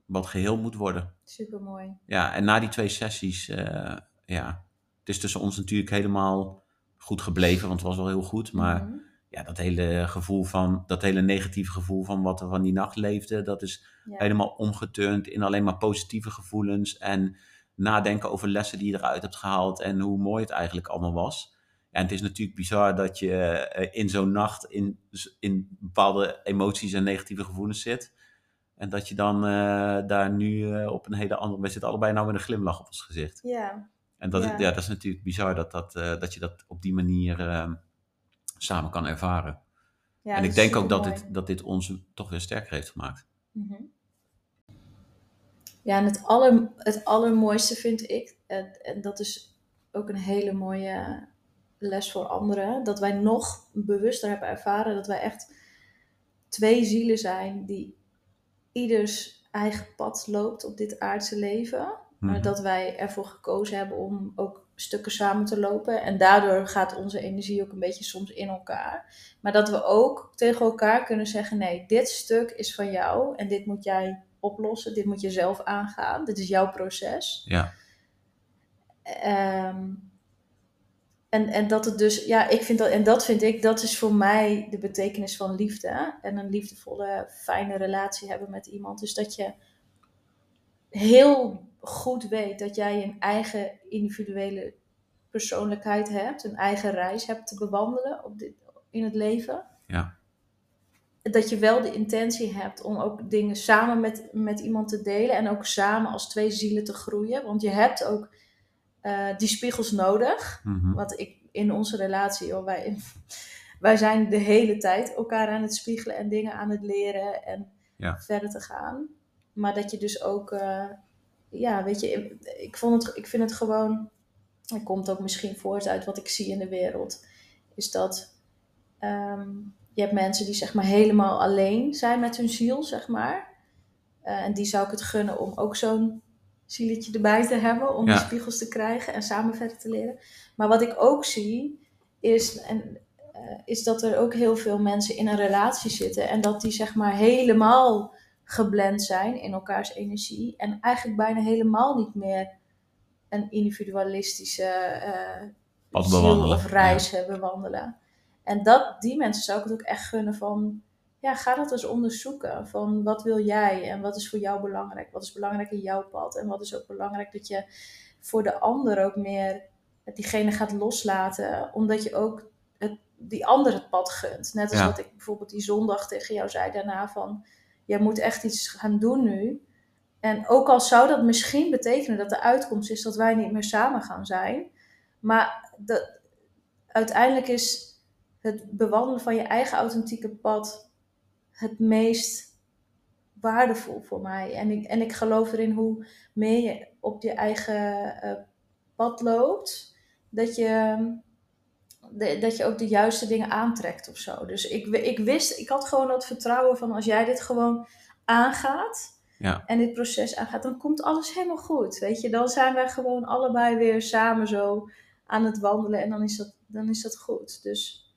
wat geheel moet worden. Super mooi. Ja, en na die twee sessies, eh, ja, het is tussen ons natuurlijk helemaal goed gebleven, want het was wel heel goed. Maar Mhm. ja, dat hele gevoel van, dat hele negatieve gevoel van wat er van die nacht leefde, dat is Ja. helemaal omgeturnd in alleen maar positieve gevoelens en nadenken over lessen die je eruit hebt gehaald en hoe mooi het eigenlijk allemaal was. En het is natuurlijk bizar dat je eh, in zo'n nacht in, in bepaalde emoties en negatieve gevoelens zit. En dat je dan eh, daar nu eh, op een hele andere... We zitten allebei nou met een glimlach op ons gezicht. Ja. En dat, Ja. Is, ja, dat is natuurlijk bizar dat, dat, eh, dat je dat op die manier eh, samen kan ervaren. ja en ik denk ook dat dit, dat dit ons toch weer sterker heeft gemaakt. Mhm. Ja, en het, aller, het allermooiste vind ik, en, en dat is ook een hele mooie les voor anderen, dat wij nog bewuster hebben ervaren dat wij echt twee zielen zijn die ieders eigen pad loopt op dit aardse leven. Maar Mhm. dat wij ervoor gekozen hebben om ook stukken samen te lopen. En daardoor gaat onze energie ook een beetje soms in elkaar. Maar dat we ook tegen elkaar kunnen zeggen: nee, dit stuk is van jou en dit moet jij oplossen. Dit moet je zelf aangaan. Dit is jouw proces. Ja, Ehm, en, en dat het dus, ja, ik vind dat, en dat vind ik, dat is voor mij de betekenis van liefde. En een liefdevolle, fijne relatie hebben met iemand. Dus dat je heel goed weet dat jij een eigen individuele persoonlijkheid hebt, een eigen reis hebt te bewandelen op dit, in het leven. Ja. Dat je wel de intentie hebt om ook dingen samen met, met iemand te delen en ook samen als twee zielen te groeien. Want je hebt ook eh, die spiegels nodig. mhm. Want ik, in onze relatie, joh, wij, wij zijn de hele tijd elkaar aan het spiegelen en dingen aan het leren en Ja. verder te gaan. Maar dat je dus ook, eh, ja, weet je, ik, ik, vond het, ik vind het gewoon, het komt ook misschien voort uit wat ik zie in de wereld, is dat ehm, je hebt mensen die zeg maar helemaal alleen zijn met hun ziel, zeg maar. Eh, en die zou ik het gunnen om ook zo'n zieletje erbij te hebben, om Ja. die spiegels te krijgen en samen verder te leren. Maar wat ik ook zie, is, en, eh, is dat er ook heel veel mensen in een relatie zitten en dat die zeg maar helemaal geblend zijn in elkaars energie. En eigenlijk bijna helemaal niet meer een individualistische uh, ziel of reis hebben wandelen. En dat, die mensen zou ik het ook echt gunnen van, ja, ga dat eens onderzoeken. Van wat wil jij en wat is voor jou belangrijk? Wat is belangrijk in jouw pad? En wat is ook belangrijk dat je voor de ander ook meer diegene gaat loslaten, omdat je ook het, die ander het pad gunt. Net als wat ik bijvoorbeeld die zondag tegen jou zei daarna van, jij moet echt iets gaan doen nu. En ook al zou dat misschien betekenen dat de uitkomst is dat wij niet meer samen gaan zijn, maar de, uiteindelijk is het bewandelen van je eigen authentieke pad het meest waardevol voor mij. En ik, en ik geloof erin hoe meer je op je eigen uh, pad loopt, dat je, dat je ook de juiste dingen aantrekt of zo. Dus ik, ik wist, ik had gewoon dat vertrouwen van als jij dit gewoon aangaat. Ja. En dit proces aangaat, dan komt alles helemaal goed. Weet je, dan zijn wij gewoon allebei weer samen zo aan het wandelen en dan is dat, dan is dat goed. Dus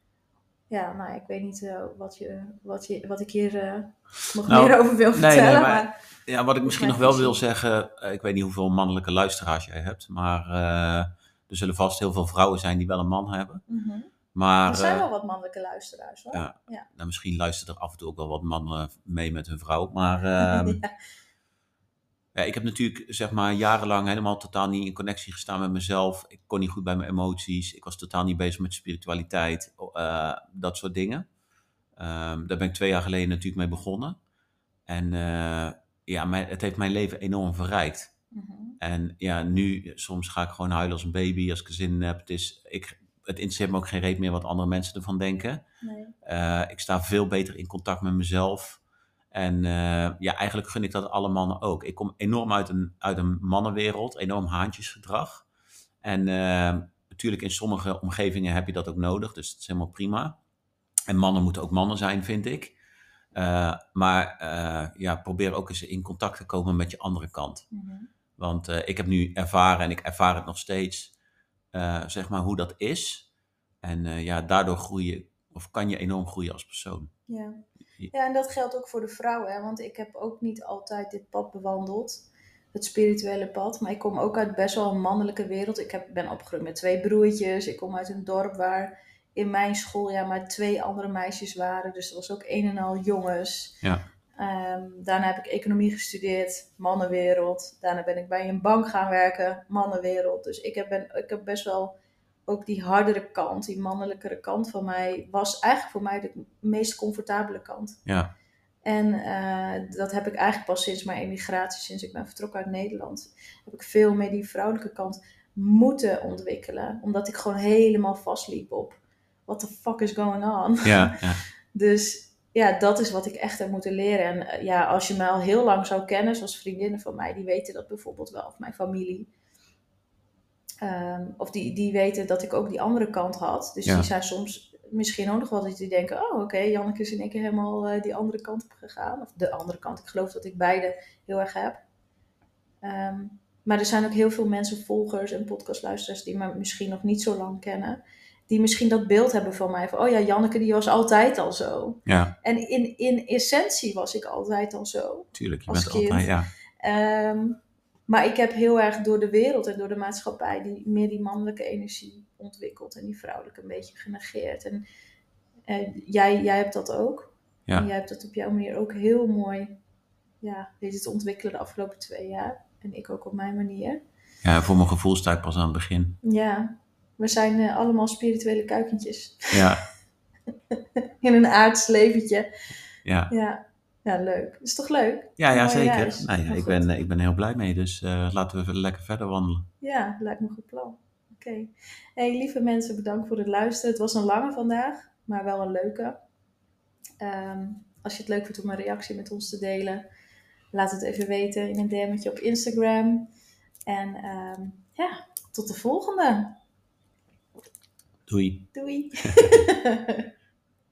ja, nou, ik weet niet uh, wat, je, wat, je, wat ik hier uh, nog nou, meer over wil vertellen. Nee, maar, maar, ja, wat ik misschien nog wel wil zeggen, uh, ik weet niet hoeveel mannelijke luisteraars jij hebt, maar er zullen vast heel veel vrouwen zijn die wel een man hebben. Mm -hmm. maar, er zijn wel wat mannelijke luisteraars hoor. Ja, ja. Nou, misschien luisteren er af en toe ook wel wat mannen mee met hun vrouw, maar... Ehm, ja. Ja, ik heb natuurlijk zeg maar jarenlang helemaal totaal niet in connectie gestaan met mezelf. Ik kon niet goed bij mijn emoties. Ik was totaal niet bezig met spiritualiteit. Uh, dat soort dingen. Um, daar ben ik twee jaar geleden natuurlijk mee begonnen. En uh, ja, mijn, het heeft mijn leven enorm verrijkt. Mm -hmm. En ja, nu soms ga ik gewoon huilen als een baby als ik er zin in heb. Het, is, ik, het interesseert me ook geen reet meer wat andere mensen ervan denken. Nee. Uh, ik sta veel beter in contact met mezelf. En uh, ja, eigenlijk gun ik dat alle mannen ook. Ik kom enorm uit een, uit een mannenwereld, enorm haantjesgedrag. En uh, natuurlijk in sommige omgevingen heb je dat ook nodig, dus dat is helemaal prima. En mannen moeten ook mannen zijn, vind ik. Uh, maar ja, probeer ook eens in contact te komen met je andere kant. Mm -hmm. Want ik heb nu ervaren, en ik ervaar het nog steeds, zeg maar hoe dat is. En ja, daardoor groei je, of kan je enorm groeien als persoon. Ja. Ja, en dat geldt ook voor de vrouwen, hè? want ik heb ook niet altijd dit pad bewandeld, het spirituele pad. Maar ik kom ook uit best wel een mannelijke wereld. Ik heb, ben opgegroeid met twee broertjes. Ik kom uit een dorp waar in mijn schooljaar maar twee andere meisjes waren. Dus er was ook een en al jongens. Ja. Um, daarna heb ik economie gestudeerd, mannenwereld. Daarna ben ik bij een bank gaan werken, mannenwereld. Dus ik heb, ben, ik heb best wel ook die hardere kant, die mannelijkere kant van mij, was eigenlijk voor mij de meest comfortabele kant. Ja. En uh, dat heb ik eigenlijk pas sinds mijn emigratie, sinds ik ben vertrokken uit Nederland, heb ik veel meer die vrouwelijke kant moeten ontwikkelen. Omdat ik gewoon helemaal vastliep op what the fuck is going on. Ja, ja. dus ja, dat is wat ik echt heb moeten leren. En uh, ja, als je me al heel lang zou kennen, zoals vriendinnen van mij, die weten dat bijvoorbeeld wel, of mijn familie Um, of die, die weten dat ik ook die andere kant had. Dus die zijn soms misschien ook nog wel dat die denken: oh, oké, okay, Janneke is in één keer helemaal uh, die andere kant op gegaan. Of de andere kant. Ik geloof dat ik beide heel erg heb. Um, maar er zijn ook heel veel mensen, volgers en podcastluisteraars, die me misschien nog niet zo lang kennen. Die misschien dat beeld hebben van mij. Van, oh ja, Janneke die was altijd al zo. Ja. En in, in essentie was ik altijd al zo. Tuurlijk, je bent kind. altijd, ja. Um, maar ik heb heel erg door de wereld en door de maatschappij die, meer die mannelijke energie ontwikkeld en die vrouwelijke een beetje genegeerd. En uh, jij, jij hebt dat ook. Ja. En jij hebt dat op jouw manier ook heel mooi ja, weten te ontwikkelen de afgelopen twee jaar. En ik ook op mijn manier. Ja, voor mijn gevoel sta ik pas aan het begin. Ja, we zijn uh, allemaal spirituele kuikentjes. Ja. In een aards leventje. Ja. ja. Ja, leuk. Is toch leuk? Ja, ja zeker. Nou ja, ik, ben, ik ben heel blij mee, dus uh, laten we lekker verder wandelen. Ja, lijkt me een goed plan. Oké. Okay. Hey, lieve mensen, bedankt voor het luisteren. Het was een lange vandaag, maar wel een leuke. Um, als je het leuk vindt om een reactie met ons te delen, laat het even weten in een DM'tje op Instagram. En um, ja, tot de volgende. Doei. Doei.